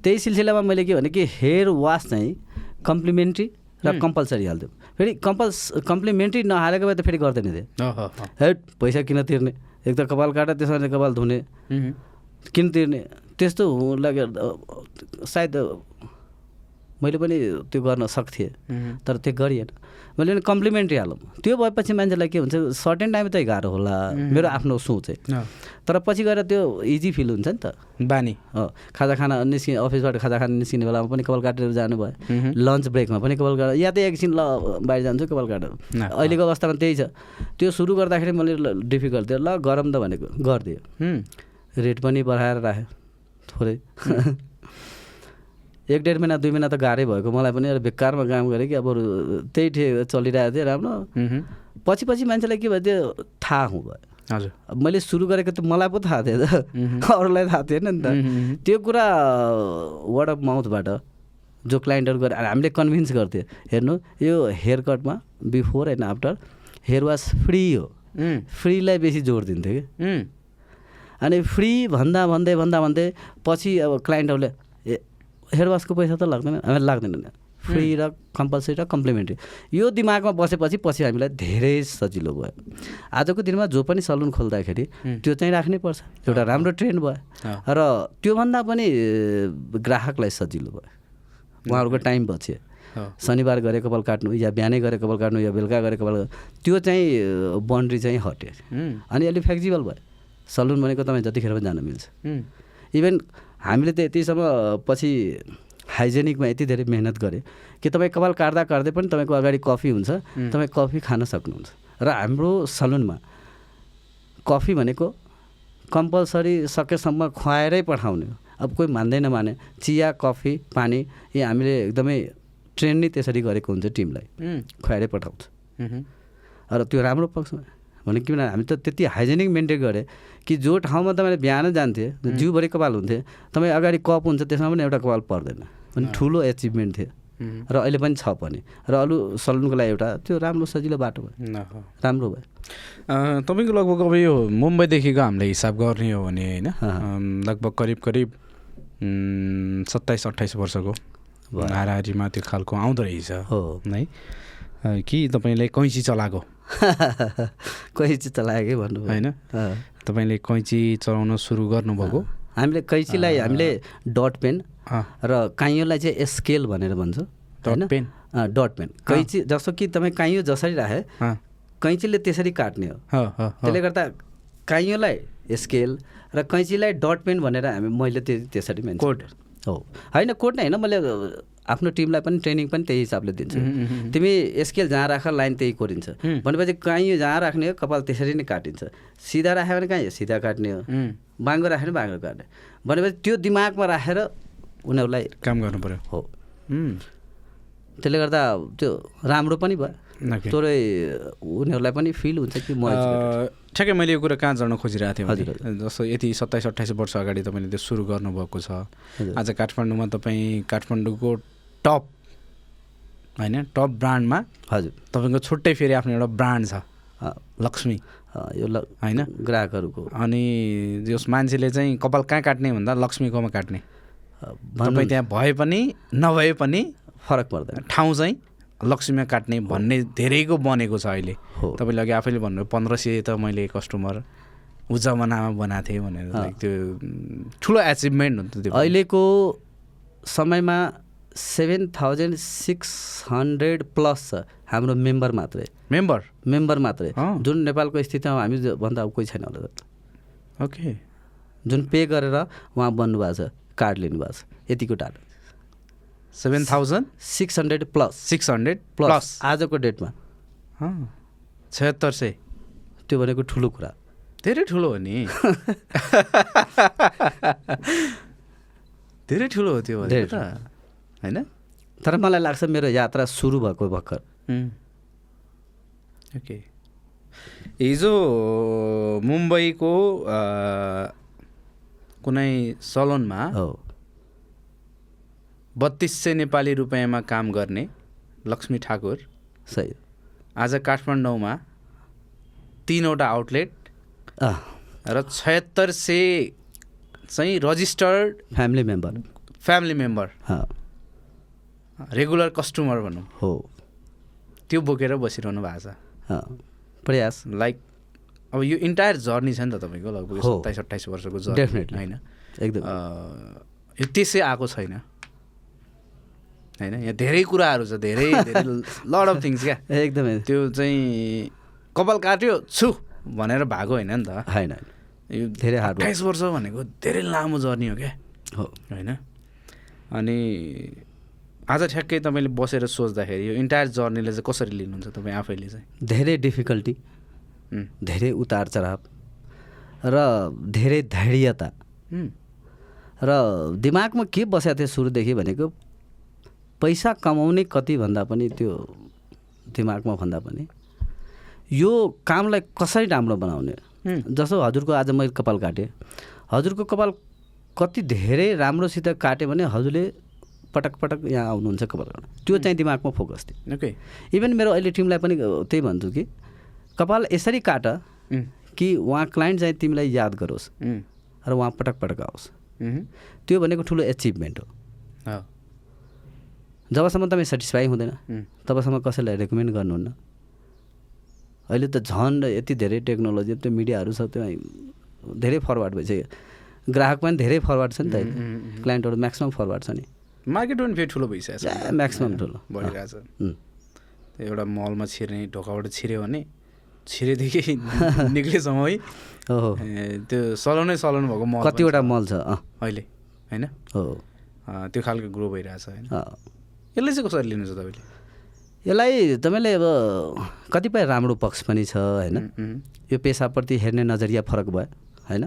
त्यही सिलसिलामा मैले के भने कि हेयर वास चाहिँ कम्प्लिमेन्ट्री र कम्पलसरी हाल्थ्यो फेरि कम्पल्स कम्प्लिमेन्ट्री नहालेको भए त फेरि गर्दैन थियो हेट पैसा किन तिर्ने? एक त कपाल काटेर त्यसमा कपाल धुने। किन तिर्ने? त्यस्तो लाग्यो। सायद मैले पनि त्यो गर्न सक्थेँ। तर त्यो गरिएन। मैले कम्प्लिमेन्ट्री हालौँ। त्यो भएपछि मान्छेलाई के हुन्छ सर्टेन टाइम त गाह्रो होला मेरो आफ्नो सोच है। हो, तर पछि गएर त्यो इजी फिल हुन्छ नि त। बानी। हो खाजा खाना निस्कि अफिसबाट खाजा खाना निस्किने बेलामा पनि कपाल काटेर जानुभयो। लन्च ब्रेकमा पनि कपाल काटेर या त एकछिन ल बाहिर जान्छु कपाल काटेर। अहिलेको अवस्थामा त्यही छ। त्यो सुरु गर्दाखेरि मैले डिफिकल्ट थियो। ल गरम त भनेको गरिदियो। रेट पनि बढाएर राख्यो। थोरै। [laughs] एक डेढ महिना दुई महिना त गाह्रै भएको। मलाई पनि बेकारमा काम गरेँ कि अब त्यही ठे चलिरहेको थियो राम्रो। पछि पछि मान्छेलाई के भयो त्यो थाहा हुँ भयो। हजुर। मैले सुरु गरेको त मलाई पो थाहा थियो त [laughs] अरूलाई थाहा थिएन नि त। त्यो कुरा वर्ड अफ माउथबाट जो क्लाइन्टहरू गरे हामीले कन्भिन्स गर्थ्यो हेर्नु यो hair कटमा before and after hair wash free हो फ्रीलाई बेसी जोड दिन्थ्यो कि। अनि फ्री भन्दा भन्दै भन्दा भन्दै पछि अब क्लाइन्टहरूले ए हेयर वासको पैसा त लाग्दैन हामीलाई लाग्दैन फ्री र कम्पलसरी र कम्प्लिमेन्ट्री यो दिमागमा बसेपछि पछि हामीलाई धेरै सजिलो भयो। आजको दिनमा जो पनि सलुन खोल्दाखेरि त्यो चाहिँ राख्नै पर्छ। एउटा राम्रो ट्रेन्ड भयो। र त्योभन्दा पनि ग्राहकलाई सजिलो भयो। उहाँहरूको टाइम बच्यो। शनिबार गरे कपाल काट्नु या बिहानै गरे कपाल काट्नु या बेलुका गरे कपाल काट्नु, त्यो चाहिँ बाउन्ड्री चाहिँ हट्यो। अनि अलिक फ्लेक्जिबल भयो। सलुन भनेको तपाईँ जतिखेर पनि जान मिल्छ। इभन हामीले त यतिसम्म पछि हाइजेनिकमा यति धेरै मेहनत गऱ्यो कि तपाईँ कपाल काट्दा काट्दै पनि तपाईँको अगाडि कफी हुन्छ तपाईँ कफी खान सक्नुहुन्छ। र हाम्रो सलुनमा कफी भनेको कम्पलसरी सकेसम्म खुवाएरै पठाउने अब कोही मान्दैन माने चिया कफी पानी यी हामीले एकदमै ट्रेन नै त्यसरी गरेको हुन्छ टिमलाई। खुवाएरै पठाउँछ। र त्यो राम्रो पक्षमा भने किन हामी त त्यति हाइजेनिक मेन्टेन गरेँ कि जो ठाउँमा तपाईँले बिहान जान्थे जिउभरि कपाल हुन्थे तपाईँ अगाडि कप हुन्छ त्यसमा पनि एउटा कपाल पर्दैन। अनि ठुलो एचिभमेन्ट थियो। र अहिले पनि छ पनि। र अरू सलुनको लागि एउटा त्यो राम्रो सजिलो बाटो भयो। राम्रो भयो। तपाईँको लगभग अब यो मुम्बईदेखिको हामीले हिसाब गर्ने हो भने होइन लगभग करिब करिब सत्ताइस अट्ठाइस वर्षको। हाराहारीमा त्यो खालको आउँदो रहेछ हो। है? कि तपाईँले कैँची चलाएको? [laughs] कैँची चाहिँ चलायो कि भन्नुभयो। होइन। तपाईँले कैँची चलाउन सुरु गर्नुभएको? हामीले कैँचीलाई हामीले डट पेन र काइयोलाई चाहिँ स्केल भनेर भन्छ होइन? पेन। Dot pen. कैँची जस्तो कि तपाईँ काइयो जसरी राखे कैँचीले त्यसरी काट्ने हो। त्यसले गर्दा काइयोलाई स्केल र कैँचीलाई डट पेन भनेर हामी मैले त्यो त्यसरी कोड। हो। होइन कोड नै होइन। मैले आफ्नो टिमलाई पनि ट्रेनिङ पनि त्यही हिसाबले दिन्छु। तिमी स्केल जहाँ राख लाइन त्यही कोरिन्छ। भनेपछि काइयो जहाँ राख्ने हो कपाल त्यसरी नै काटिन्छ। सिधा राख्यो भने कहीँ सिधा काट्ने हो। बाङ्गो राख्यो भने बाङ्गो काट्ने। भनेपछि त्यो दिमागमा राखेर उनीहरूलाई काम गर्नु पऱ्यो हो। त्यसले गर्दा त्यो राम्रो पनि भयो। थोरै उनीहरूलाई पनि फिल हुन्छ कि म ठ्याक्कै मैले यो कुरा कहाँ जान खोजिरहेको थिएँ हजुर, जस्तो यति सत्ताइस अट्ठाइस वर्ष अगाडि तपाईँले त्यो सुरु गर्नुभएको छ। आज काठमाडौँमा तपाईँ काठमाडौँको टप होइन? टप ब्रान्डमा हजुर। तपाईँको छुट्टै फेरि आफ्नो एउटा ब्रान्ड छ। लक्ष्मी। यो ल होइन? ग्राहकहरूको। अनि जस मान्छेले चाहिँ कपाल कहाँ काट्ने भन्दा लक्ष्मीकोमा काट्ने। तपाईँ त्यहाँ भए पनि नभए पनि फरक पर्दैन। ठाउँ चाहिँ लक्ष्मीमा काट्ने भन्ने धेरैको बनेको छ अहिले। हो। तपाईँले अघि आफैले भन्नुभयो पन्ध्र सय त मैले कस्टमर ऊ जमानामा बनाएको थिएँ भनेर। त्यो ठुलो एचिभमेन्ट हुन्छ त्यो अहिलेको समयमा seven thousand six hundred plus छ। हाम्रो मेम्बर मात्रै। मेम्बर? मेम्बर मात्रै। जुन नेपालको स्थितिमा हामी भन्दा अब कोही छैन होला ओके। जुन पे गरेर उहाँ बन्नुभएको छ कार्ड लिनुभएको छ यतिको टाढो seven thousand? Six hundred plus. Six hundred plus. आजको डेटमा। छयत्तर सय। त्यो भनेको ठुलो कुरा। धेरै ठुलो हो नि। [laughs] धेरै ठुलो हो त्यो भनेको त। होइन? तर मलाई लाग्छ मेरो यात्रा सुरु भएको भर्खर. ओके हिजो मुम्बईको अ, कुनै सलोनमा हो। बत्तिस सय नेपाली रुपियाँमा काम गर्ने लक्ष्मी ठाकुर। सही। आज काठमाडौँमा तिनवटा आउटलेट अँ, र छयत्तर सय चाहिँ registered family member family member regular customer भनौँ। हो। त्यो बोकेर बसिरहनु भएको छ। प्रयास। लाइक अब यो इन्टायर जर्नी छ नि त तपाईँको लगभग। सत्ताइस अट्ठाइस वर्षको जर्नी Definitely. होइन? एकदम। यो त्यसै आएको छैन। होइन? यहाँ धेरै कुराहरू छ धेरै लड अफ थिङ्स क्या? एकदमै। त्यो चाहिँ कपाल काट्यो छु भनेर भएको होइन नि त। होइन यो धेरै work. अट्ठाइस वर्ष भनेको धेरै लामो जर्नी हो क्या? हो। होइन? अनि आज ठ्याक्कै तपाईँले बसेर सोच्दाखेरि यो इन्टायर जर्नीले चाहिँ कसरी लिनुहुन्छ तपाईँ आफैले चाहिँ? धेरै डिफिकल्टी धेरै उतार चढाव र धेरै धैर्यता। र दिमागमा के बसेको थियो सुरुदेखि भनेको पैसा कमाउने कति भन्दा पनि त्यो दिमागमा भन्दा पनि यो कामलाई कसरी राम्रो बनाउने? जस्तो हजुरको आज मैले कपाल काटेँ। हजुरको कपाल कति धेरै राम्रोसित काट्यो भने हजुरले पटक पटक यहाँ आउनुहुन्छ कपाल काट्न त्यो चाहिँ दिमागमा फोकस थियो। ओके। इभन मेरो अहिले टिमलाई पनि त्यही भन्छु कि कपाल यसरी काट कि उहाँ क्लाइन्ट चाहिँ तिमीलाई याद गरोस् र उहाँ पटक पटक आओस्। त्यो भनेको ठुलो एचिभमेन्ट हो। हो। जबसम्म तपाईँ सेटिस्फाई हुँदैन तबसम्म कसैलाई रेकमेन्ड गर्नुहुन्न। अहिले त झन् यति धेरै टेक्नोलोजी त्यो मिडियाहरू छ त्यो धेरै फरवर्ड भइसक्यो। ग्राहक पनि धेरै फरवर्ड छ नि त अहिले। क्लाइन्टहरू म्याक्सिमम् फरवर्ड छ नि। मार्केट पनि फेरि ठुलो भइसकेको छ। म्याक्सिमम् ठुलो। त्यो एउटा मलमा छिर्ने ढोकाबाट छिर्यो भने छिरेदेखि निक्लेसम्म है। हो त्यो चलाउनै चलाउनु भएको मल कतिवटा मल छ? अँ। अहिले होइन? हो। त्यो खालको ग्रो भइरहेछ होइन? अँ। यसले चाहिँ कसरी लिनुहुन्छ तपाईँले? यसलाई तपाईँले अब कतिपय राम्रो पक्ष पनि छ होइन? यो पेसाप्रति हेर्ने नजरिया फरक भयो होइन?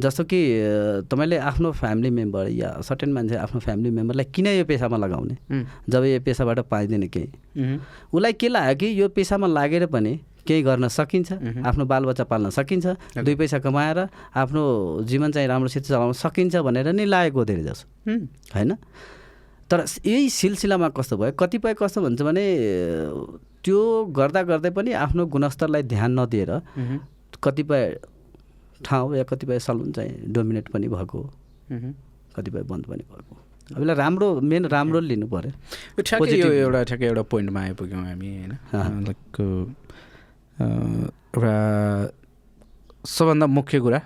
जस्तो कि तपाईँले आफ्नो फ्यामिली मेम्बर या सर्टेन मान्छे आफ्नो फ्यामिली मेम्बरलाई किन यो पेसामा लगाउने? जब यो पेसाबाट पाइँदैन केही। उसलाई के लाग्यो कि यो पेसामा लागेर पनि केही गर्न सकिन्छ। आफ्नो बालबच्चा पाल्न सकिन्छ दुई पैसा कमाएर आफ्नो जीवन चाहिँ राम्रोसित चलाउन सकिन्छ भनेर नै लागेको धेरै जसो। होइन? तर यही सिलसिलामा कस्तो भयो? कतिपय कस्तो भन्छ भने त्यो गर्दा गर्दै पनि आफ्नो गुणस्तरलाई ध्यान नदिएर कतिपय ठाउँ या कतिपय सलुन चाहिँ डोमिनेट पनि भएको। उम्। कतिपय बन्द पनि भएको। अब यसलाई राम्रो मेन राम्रो लिनु पऱ्यो ठ्याक्कै यो एउटा ठ्याक्कै एउटा पोइन्टमा आइपुग्यौँ हामी होइन? लाइक एउटा सबभन्दा मुख्य कुरा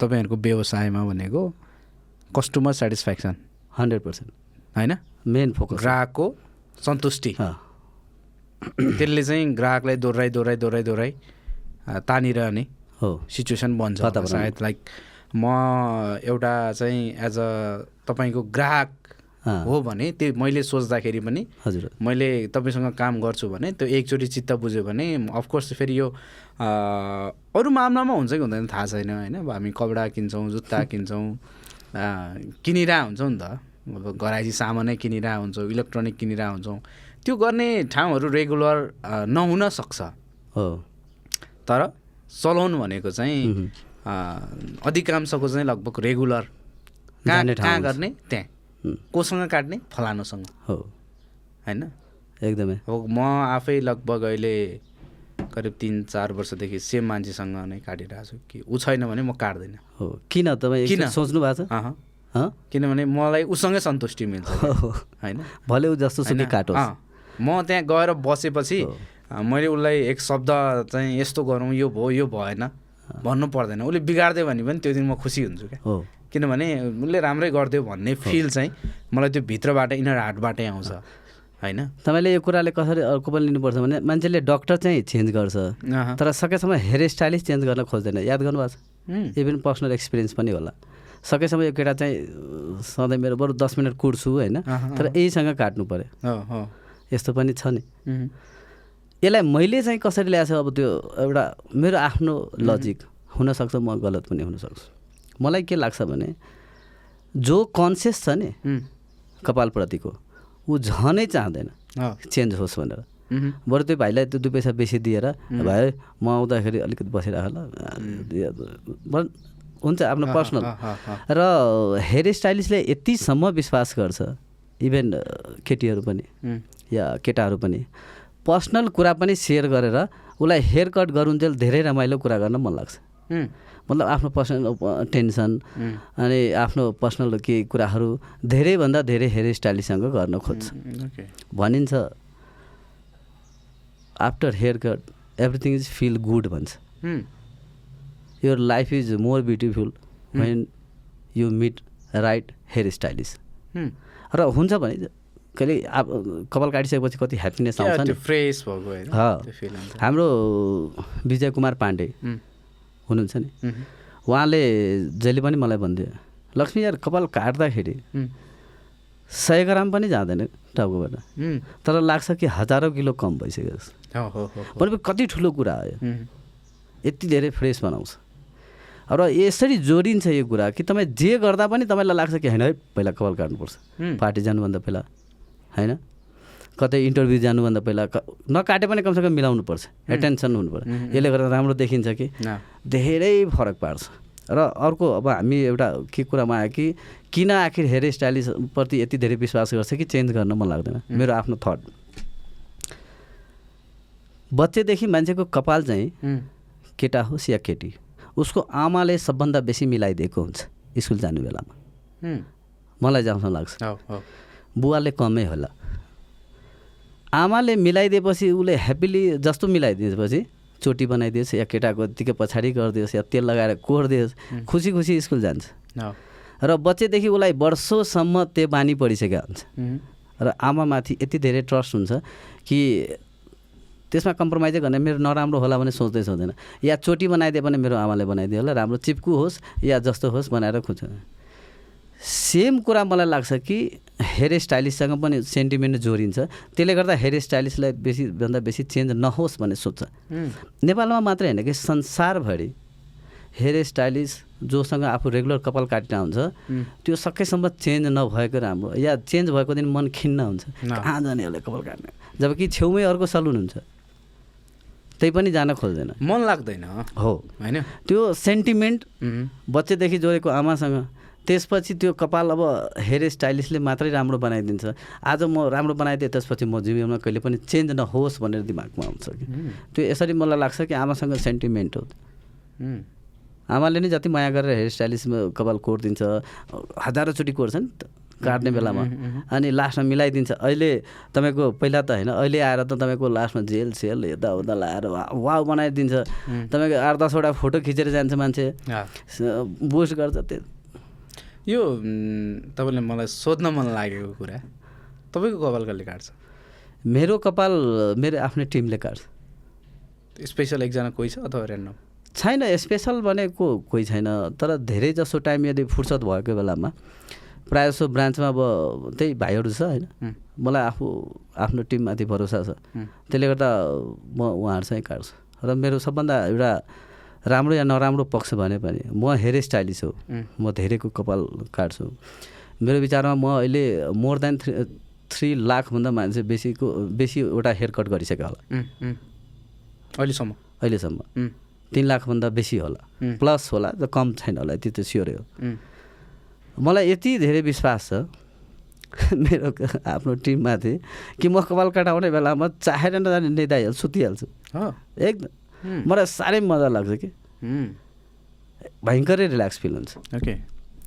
तपाईँहरूको व्यवसायमा भनेको कस्टमर सेटिस्फ्याक्सन हन्ड्रेड पर्सेन्ट। होइन? Main focus. ग्राहकको सन्तुष्टि। त्यसले चाहिँ ग्राहकलाई दोहोऱ्याइ दोहोऱ्याइ दोहोऱ्याइ दोहोऱ्याइ तानिरहने। हो। सिचुएसन बन्छ। सायद लाइक म एउटा चाहिँ एज अ तपाईँको ग्राहक हो। भने त्यो मैले सोच्दाखेरि पनि हजुर। मैले तपाईँसँग काम गर्छु भने त्यो एकचोटि चित्त बुझ्यो भने अफकोर्स फेरि यो अरू मामलामा हुन्छ कि हुँदैन थाहा छैन होइन? अब हामी कपडा किन्छौँ जुत्ता [laughs] किन्छौँ अ, किनिरहेको हुन्छौँ नि त। अब घराइसी सामानै किनिरहेको हुन्छौँ इलेक्ट्रोनिक किनिरहेको हुन्छौँ। त्यो गर्ने ठाउँहरू रेगुलर नहुन सक्छ। हो। तर चलाउनु भनेको चाहिँ अधिकांशको चाहिँ लगभग रेगुलर। कहाँ कहाँ। गर्ने? त्यहाँ। हुँ, कोसँग काट्ने? फलानुसँग। हो। होइन? एकदमै। अब म आफै लगभग अहिले करिब तिन चार वर्षदेखि सेम मान्छेसँग नै काटिरहेको छु कि ऊ छैन भने म काट्दैन। हो। किन तपाईँ किन? सोच्नु भएको छ? हँ? किनभने मलाई उसँगै सन्तुष्टि मिल्छ। हो। होइन? भले ऊ जस्तो अँ, म त्यहाँ गएर बसेपछि हो। मैले उसलाई एक शब्द चाहिँ यस्तो गरौँ यो भयो यो भएन। भन्नु पर्दैन। उसले बिगारिदियो भने पनि त्यो दिन म खुसी हुन्छु क्या। हो। किनभने उसले राम्रै गरिदियो भन्ने फिल चाहिँ मलाई त्यो भित्रबाट इनर हार्टबाटै आउँछ। होइन? तपाईँले यो कुराले कसरी अर्को पनि लिनुपर्छ भने मान्छेले डक्टर चाहिँ चेन्ज गर्छ। तर सकेसम्म हेयर स्टाइलिस चेन्ज गर्न खोज्दैन। याद गर्नुभएको छ? इभन पर्सनल एक्सपिरियन्स पनि होला। सकेसम्म यो केटा चाहिँ सधैँ मेरो बरु दस मिनट कुर्छु होइन? तर यहीसँग काट्नु पऱ्यो यस्तो पनि छ नि। यसलाई मैले चाहिँ कसरी ल्याएको छु अब त्यो एउटा मेरो आफ्नो लजिक हुनसक्छ म गलत पनि हुनसक्छु। मलाई के लाग्छ भने जो कन्सियस छ नि कपालप्रतिको ऊ झनै चाहँदैन चेन्ज होस् भनेर। बरु त्यो भाइलाई त्यो दुई पैसा बेसी दिएर भाइ म आउँदाखेरि अलिकति बसिरहेको ल हुन्छ आफ्नो पर्सनल र हेयर स्टाइलिस्टले यतिसम्म विश्वास गर्छ इभन केटीहरू पनि या केटाहरू पनि। पर्सनल कुरा पनि सेयर गरेर उसलाई हेयर कट गरुन्जेल धेरै रमाइलो कुरा गर्न मन लाग्छ। मतलब आफ्नो पर्सनल टेन्सन अनि आफ्नो पर्सनल के कुराहरू धेरैभन्दा धेरै हेयर स्टाइलिस्टसँग गर्न खोज्छ। भनिन्छ after haircut everything is feel good भन्छ your life is more beautiful when you meet right hair stylist um, र हुन्छ भने कहिले अब कपाल काटिसकेपछि कति ह्याप्पिनेस आउँछ नि। फ्रेस भएको। हाम्रो विजय कुमार पाण्डे हुनुहुन्छ नि। उहाँले जहिले पनि मलाई भन्थ्यो लक्ष्मी यार कपाल काट्दाखेरि सय ग्राम पनि जाँदैन टाउकोबाट तर लाग्छ कि हजारौँ किलो कम भइसक्यो जस्तो। हो, हो, हो, हो। भनेपछि कति ठुलो कुरा उम्, यति धेरै फ्रेस बनाउँछ। र यसरी जोडिन्छ यो कुरा कि तपाईँ जे गर्दा पनि तपाईँलाई लाग्छ कि होइन है पहिला कपाल काट्नुपर्छ। पार्टी जानुभन्दा पहिला। होइन? कतै इन्टरभ्यू जानुभन्दा पहिला नकाटे पनि कमसेकम मिलाउनुपर्छ एटेन्सन हुनु उम्, यसले गर्दा राम्रो देखिन्छ कि? धेरै फरक पार्छ। र अर्को अब हामी एउटा के कुरामा आयो कि किन आखिर हेयर स्टाइलिस्टप्रति यति धेरै विश्वास गर्छ कि चेन्ज गर्न मन लाग्दैन? मेरो आफ्नो थट बच्चेदेखि मान्छेको कपाल चाहिँ केटा होस् या केटी उसको आमाले सबभन्दा बेसी मिलाइदिएको हुन्छ स्कुल जाने बेलामा। मलाई जहाँसम्म लाग्छ। बुवाले कमै होला। आमाले मिलाइदिएपछि उसले ह्याप्पिली जस्तो मिलाइदिएपछि चोटी बनाइदियोस् या केटाको यत्तिकै पछाडि गरिदियोस् या तेल लगाएर कोरिदियोस् खुसी खुसी स्कुल जान्छ। र बच्चेदेखि उसलाई वर्षौसम्म त्यो बानी परिसकेको हुन्छ। र आमामाथि यति धेरै ट्रस्ट हुन्छ कि त्यसमा कम्प्रोमाइजै गर्ने मेरो नराम्रो होला भने सोच्दै सोच्दैन। या चोटी बनाइदिए पनि मेरो आमाले बनाइदियो होला राम्रो चिप्कु होस् या जस्तो होस् बनाएर खुन्छ सेम कुरा मलाई लाग्छ कि हेयर स्टाइलिससँग पनि सेन्टिमेन्ट जोडिन्छ। त्यसले गर्दा हेयर स्टाइलिसलाई बेसीभन्दा बेसी चेन्ज नहोस् भन्ने सोच्छ। उम्, नेपालमा मात्रै होइन कि संसारभरि हेयर स्टाइलिस जोसँग आफू रेगुलर कपाल काटिन हुन्छ। त्यो सकेसम्म चेन्ज नभएको राम्रो या चेन्ज भएको दिन मन खिन्न हुन्छ। कहाँ जाने यसले कपाल काट्ने? जबकि छेउमै अर्को सलुन हुन्छ। त्यही पनि जान खोज्दैन। मन लाग्दैन। हो। होइन? त्यो सेन्टिमेन्ट बच्चेदेखि जोडेको आमासँग त्यसपछि त्यो कपाल अब हेयर स्टाइलिस्टले मात्रै राम्रो बनाइदिन्छ। आज म राम्रो बनाइदिएँ त्यसपछि म जीवनमा कहिले पनि चेन्ज नहोस् भनेर दिमागमा आउँछ कि। त्यो यसरी मलाई लाग्छ कि आमासँग सेन्टिमेन्ट हो। आमाले नै जति माया गरेर हेयर स्टाइलिस्टमा कपाल कोरिदिन्छ हजारौँचोटि कोर्छ नि त काट्ने बेलामा। अनि लास्टमा मिलाइदिन्छ। अहिले तपाईँको पहिला त होइन अहिले आएर त तपाईँको लास्टमा जेल सेल यताउता लाएर वा- वाउ बनाइदिन्छ। तपाईँको आठ दसवटा फोटो खिचेर जान्छ मान्छे। बुस्ट गर्छ त्यो। यो तपाईँले मलाई सोध्न मन लागेको कुरा तपाईँको कपाल कसले काट्छ? मेरो कपाल मेरो आफ्नै टिमले काट्छ। स्पेसल एकजना कोही छ अथवा ऱ्यान्डम छैन स्पेसल भनेको कोही छैन तर धेरै जसो टाइम यदि फुर्सद भएको बेलामा प्रायः जसो ब्रान्चमा अब त्यही भाइहरू छ होइन? मलाई आफू आफ्नो टिममाथि भरोसा छ। त्यसले गर्दा म उहाँहरूसँग काट्छु। र मेरो सबभन्दा एउटा राम्रो या नराम्रो पक्ष भने पनि म हेयर स्टाइलिस हो। म धेरैको कपाल काट्छु। मेरो विचारमा म अहिले मोर देन थ्री थ्री लाखभन्दा मान्छे बेसीको बेसीवटा हेयर कट गरिसक्यो होला। अहिलेसम्म? अहिलेसम्म। तिन लाखभन्दा बेसी होला। प्लस होला त कम छैन होला त्यो त स्योरै हो। मलाई यति धेरै विश्वास छ मेरो आफ्नो टिममाथि कि म कपाल कटाउने बेलामा चाहेर नजाने निदाइहाल्छु सुतिहाल्छु। हो एकदम मलाई साह्रै मजा लाग्छ कि। उम्, भयङ्करै रिल्याक्स फिल हुन्छ। ओके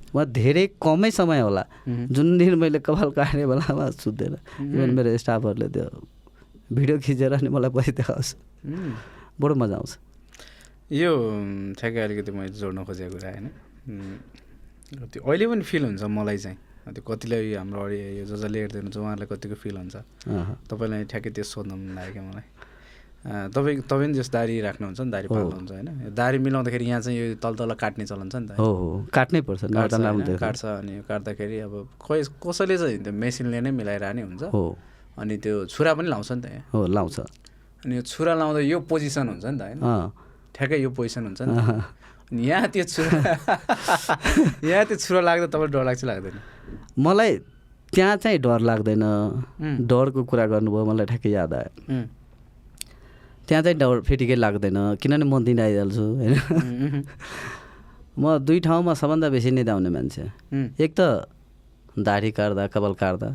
म धेरै कमै समय होला। उम्, जुन दिन मैले कपाल काट्ने बेलामा सुत्दैन। इभन मेरो स्टाफहरूले त्यो भिडियो खिचेर अनि मलाई पछि देखाउँछ। बडो मजा आउँछ। यो ठ्याक्कै अलिकति मैले जोड्न खोजेको कुरा होइन। त्यो अहिले पनि फिल हुन्छ मलाई चाहिँ। त्यो कतिलाई हाम्रो अडि यो ज जसले हेर्दै हुनुहुन्छ उहाँहरूलाई कतिको फिल हुन्छ। तपाईँलाई ठ्याक्कै त्यो सोध्न मन लाग्यो क्या मलाई। तपाईँ तपाईँ पनि जस दारी राख्नुहुन्छ नि दारी। पाल्नुहुन्छ होइन? दारी मिलाउँदाखेरि यहाँ चाहिँ यो तल तल काट्ने चलन छ नि त हो हो। काट्नै पर्छ काट्छ अनि काट्दाखेरि अब कोही कसैले चाहिँ त्यो मेसिनले नै मिलाइरहने हुन्छ। हो। अनि त्यो छुरा पनि लाउँछ नि त यहाँ। हो लाउँछ। अनि यो छुरा लाउँदा यो पोजिसन हुन्छ नि त होइन? ठ्याक्कै यो पोजिसन हुन्छ नि त। अनि यहाँ त्यो छुरा यहाँ त्यो छुरा लाग्दा तपाईँलाई डर लाग्छ लाग्दैन? मलाई त्यहाँ चाहिँ डर लाग्दैन। डरको कुरा गर्नुभयो मलाई ठ्याक्कै याद आयो। त्यहाँ चाहिँ डर फेटिकै लाग्दैन किनभने म दिन आइहाल्छु होइन? [laughs] म दुई ठाउँमा सबभन्दा बेसी निदाउने मान्छे। उम्, एक त दाढी काट्दा कपाल काट्दा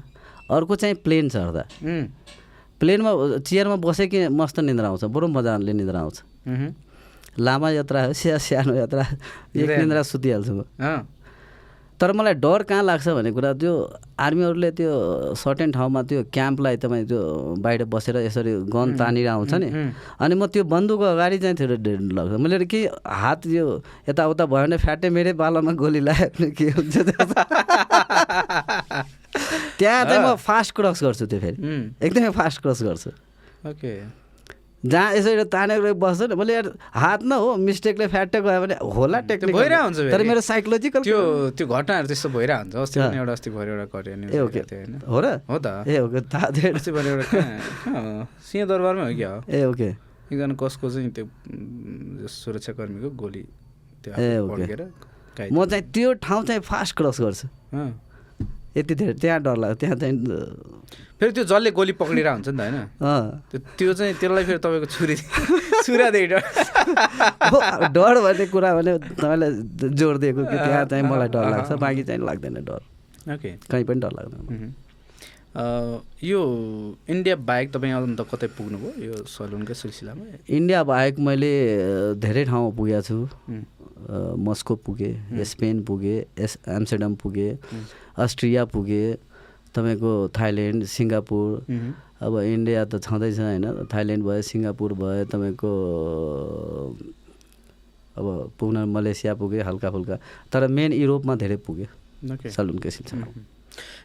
अर्को चाहिँ प्लेन चढ्दा। प्लेनमा चेयरमा बसे कि मस्त निन्द्रा आउँछ बडो मजाले निन्द्रा आउँछ। लामा यात्रा [laughs] स्या सानो यात्रा एक निद्रा- सुतिहाल्छु म। तर मलाई डर कहाँ लाग्छ भन्ने कुरा त्यो आर्मीहरूले त्यो सर्टेन ठाउँमा त्यो क्याम्पलाई तपाईँ त्यो बाहिर बसेर यसरी गन तानेर आउँछ नि। अनि म त्यो बन्दुकको अगाडि चाहिँ थियो डेढ लाग्छ। मैले के हात यो यताउता भयो भने फ्याटे मेरै बालामा गोली लगायो भने के हुन्छ? [laughs] त्यहाँ चाहिँ म फास्ट क्रस गर्छु त्यो फेरि। एकदमै फास्ट क्रस गर्छु। ओके। जहाँ यसरी तानेर बस्छ नि मैले यार हात न हो मिस्टेकले फ्याट्टै गयो भने होला टेक्निक भइरहेको हुन्छ तर। मेरो साइकोलोजिकल त्यो त्यो घटनाहरू त्यस्तो भइरहेको हुन्छ। अस्ति पनि। एउटा अस्ति भएर एउटा गर्यो नि हो र? हो त। ए ओके। अस्ति भएर एउटा? सिंहदरबारमै हो क्या हो? ए ओके। एकजना कसको चाहिँ त्यो सुरक्षाकर्मीको गोली त्यो म चाहिँ त्यो ठाउँ चाहिँ फास्ट क्रस गर्छु। यति धेरै त्यहाँ डर लाग्छ त्यहाँ चाहिँ फेरि त्यो जसले गोली पक्रिरहेको हुन्छ नि त होइन? त्यो चाहिँ त्यसलाई फेरि तपाईँको छुरी [laughs] छुरादेखि डर। डर भन्ने कुरा भने तपाईँलाई जोड दिएको कि त्यहाँ चाहिँ मलाई डर लाग्छ बाँकी चाहिँ लाग्दैन डर। ओके। कहीँ पनि डर लाग्दैन। यो इन्डिया बाहेक तपाईँ अन्त कतै पुग्नुभयो? यो सलुनकै सिलसिलामा? इन्डिया बाहेक मैले धेरै ठाउँमा पुगेको छु। मस्को पुगेँ स्पेन पुगेँ एस एम्स्टरडम पुगेँ अस्ट्रिया पुगेँ तपाईँको थाइल्यान्ड सिङ्गापुर। अब इन्डिया त छँदैछ होइन थाइल्यान्ड भयो सिङ्गापुर भयो तपाईँको अब पुग्न मलेसिया पुग्यो हल्का फुल्का। तर मेन युरोपमा धेरै ओके। सलुनको सिलसिला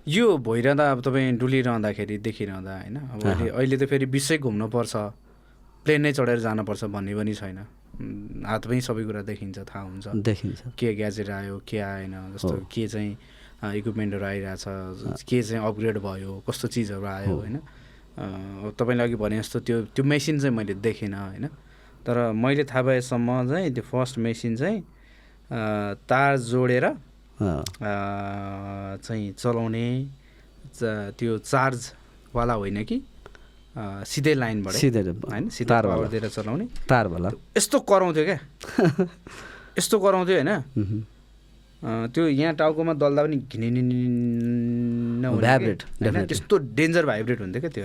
यो भइरहँदा अब तपाईँ डुलिरहँदाखेरि देखिरहँदा होइन अब अहिले त फेरि विश्वै घुम्नुपर्छ प्लेनै चढेर जानुपर्छ भन्ने पनि छैन। हातमै सबै कुरा देखिन्छ थाहा हुन्छ। देखिन्छ। के ग्याजेट आयो के आएन जस्तो। के चाहिँ इक्विपमेन्टहरू आइरहेछ के चाहिँ अपग्रेड भयो कस्तो चिजहरू आयो होइन। तपाईँले अघि भने जस्तो त्यो त्यो मेसिन चाहिँ मैले देखिनँ होइन। तर मैले थाहा भएसम्म चाहिँ त्यो फर्स्ट मेसिन चाहिँ तार जोडेर चाहिँ चलाउने त्यो चार्जवाला होइन कि? सिधै लाइनबाट। सिधै होइन? सिधै पावर दिएर चलाउने। तारवाला यस्तो कराउँथ्यो क्या। [laughs] यस्तो कराउँथ्यो होइन? त्यो यहाँ टाउकोमा दल्दा पनि definitely. त्यस्तो डेन्जर भाइब्रेट हुन्थ्यो क्या त्यो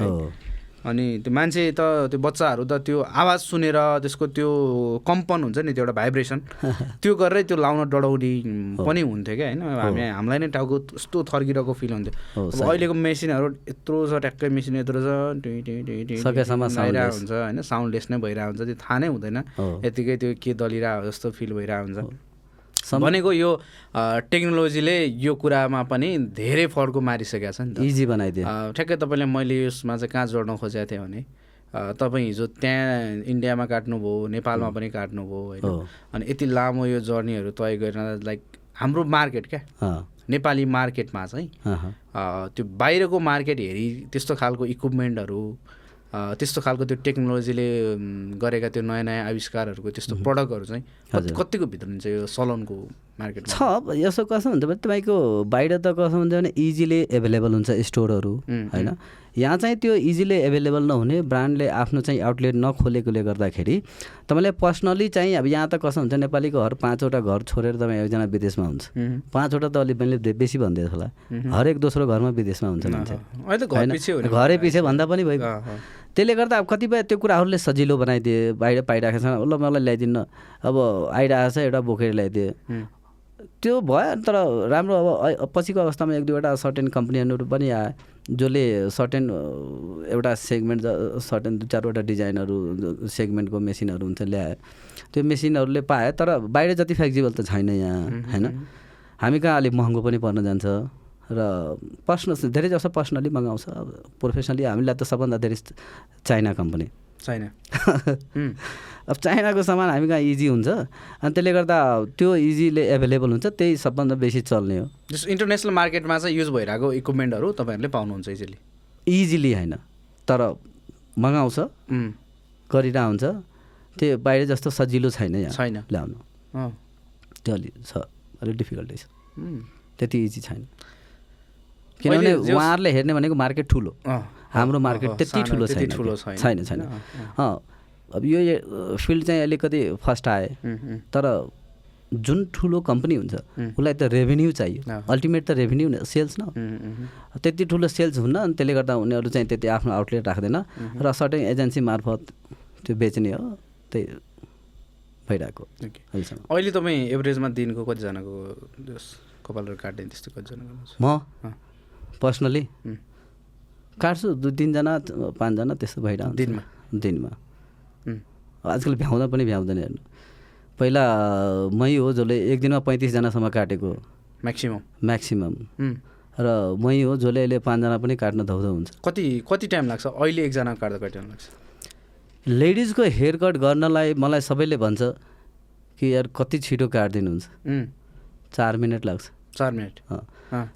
अनि त्यो मान्छे त त्यो बच्चाहरू त त्यो आवाज सुनेर त्यसको त्यो कम्पन हुन्छ नि त्यो एउटा भाइब्रेसन [laughs] त्यो गरेरै त्यो लाउन डढाउने पनि हुन्थ्यो क्या होइन? हामी हामीलाई नै टाउको यस्तो थर्किरहेको फिल हुन्थ्यो। हो, अब। अहिलेको मेसिनहरू यत्रो छ ट्याक्कै मेसिन यत्रो छ। हुन्छ होइन? साउन्डलेस नै भइरहेको हुन्छ त्यो थाहा नै हुँदैन। यतिकै त्यो के दलिरहेको जस्तो फिल भइरहेको हुन्छ। भनेको यो टेक्नोलोजीले यो कुरामा पनि धेरै फड्को मारिसकेको छ नि त। इजी बनाइदियो। ठ्याक्कै तपाईँले मैले यसमा चाहिँ कहाँ जोड्न खोजेको थिएँ भने तपाईँ हिजो त्यहाँ इन्डियामा काट्नुभयो नेपालमा पनि काट्नुभयो होइन? अनि यति लामो यो जर्नीहरू तय गरेर लाइक हाम्रो मार्केट क्या? नेपाली मार्केटमा चाहिँ त्यो बाहिरको मार्केट हेरी त्यस्तो खालको इक्विपमेन्टहरू त्यस्तो खालको त्यो टेक्नोलोजीले गरेका त्यो नयाँ नयाँ आविष्कारहरूको त्यस्तो प्रडक्टहरू चाहिँ। कतिको भित्र हुन्छ यो सलोनको मार्केटमा? छ अब यसो कसो हुन्छ भने तपाईँको बाहिर त कसो हुन्छ भने इजिली एभाइलेबल हुन्छ स्टोरहरू होइन? यहाँ चाहिँ त्यो इजिली एभाइलेबल नहुने ब्रान्डले आफ्नो चाहिँ आउटलेट नखोलेकोले गर्दाखेरि तपाईँले पर्सनली चाहिँ अब यहाँ त कसो हुन्छ नेपालीको घर पाँचवटा घर छोडेर तपाईँ एकजना विदेशमा हुन्छ। पाँचवटा त अलिक मैले बेसी भनिदिएछ होला। हरेक दोस्रो घरमा विदेशमा हुन्छ मान्छे। घर? पछि भन्दा पनि भयो। त्यसले गर्दा अब कतिपय त्यो कुराहरूले सजिलो बनाइदिए बाहिर पाइरहेको छ ल मलाई ल्याइदिनु न अब आइरहेको छ एउटा बोकेर ल्याइदिए। त्यो भयो तर राम्रो अब पछिको अवस्थामा एक दुईवटा सर्टेन कम्पनीहरू पनि आए जसले सर्टेन एउटा सेगमेन्ट सर्टेन दुई चारवटा डिजाइनहरू सेगमेन्टको मेसिनहरू हुन्छ ल्याए। त्यो मेसिनहरूले पाए तर बाहिर जति फ्लेक्जिबल त छैन यहाँ होइन? हामी कहाँ अलिक महँगो पनि पर्न जान्छ? र पर्सनल धेरै जसो पर्सनली मगाउँछ। अब प्रोफेसनली हामीलाई त सबभन्दा धेरै चाइना कम्पनी उम्, अब चाइनाको सामान हामी कहाँ इजी हुन्छ? अनि त्यसले गर्दा त्यो इजीले एभाइलेबल हुन्छ त्यही सबभन्दा बेसी चल्ने हो। जस्तो इन्टरनेसनल मार्केटमा चाहिँ युज भइरहेको इक्विपमेन्टहरू तपाईँहरूले पाउनुहुन्छ इजिली इजिली होइन तर मगाउँछ। उम्, गरिरहेको हुन्छ त्यो बाहिर जस्तो सजिलो छैन यहाँ। छैन। ल्याउनु। त्यो अलि छ अलिक डिफिकल्टी छ। त्यति इजी छैन। किनभने उहाँहरूले हेर्ने भनेको मार्केट ठुलो। हाम्रो मार्केट त्यति ठुलो छैन। छैन। छैन अब यो फिल्ड चाहिँ अलिकति फर्स्ट आए। तर जुन ठुलो कम्पनी हुन्छ उसलाई त रेभेन्यू चाहियो। अल्टिमेट त रेभेन्यू न सेल्स न। त्यति ठुलो सेल्स हुन्न अनि त्यसले गर्दा उनीहरू चाहिँ त्यति आफ्नो आउटलेट राख्दैन। र सर्टेन एजेन्सी मार्फत त्यो बेच्ने हो त्यही भइरहेको अहिले तपाईँ एभरेजमा दिनको कतिजनाको कपालहरू काट्ने त्यस्तो कतिजना म। पर्सनली काट्छु दुई तिनजना पाँचजना त्यस्तो भइरहेको हुन्छ। दिनमा दिनमा आजकल भ्याउँदा पनि भ्याउँदैन हेर्नु पहिला मै हो जसले एक दिनमा पैँतिसजनासम्म काटेको म्याक्सिमम् म्याक्सिमम् र मै हो जसले अहिले पाँचजना पनि काट्न धौधौ हुन्छ कति कति टाइम लाग्छ अहिले एकजना काट्दा कति टाइम लाग्छ लेडिजको हेयर कट गर्नलाई मलाई सबैले भन्छ कि यार कति छिटो काटिदिनुहुन्छ चार मिनट लाग्छ चार मिनट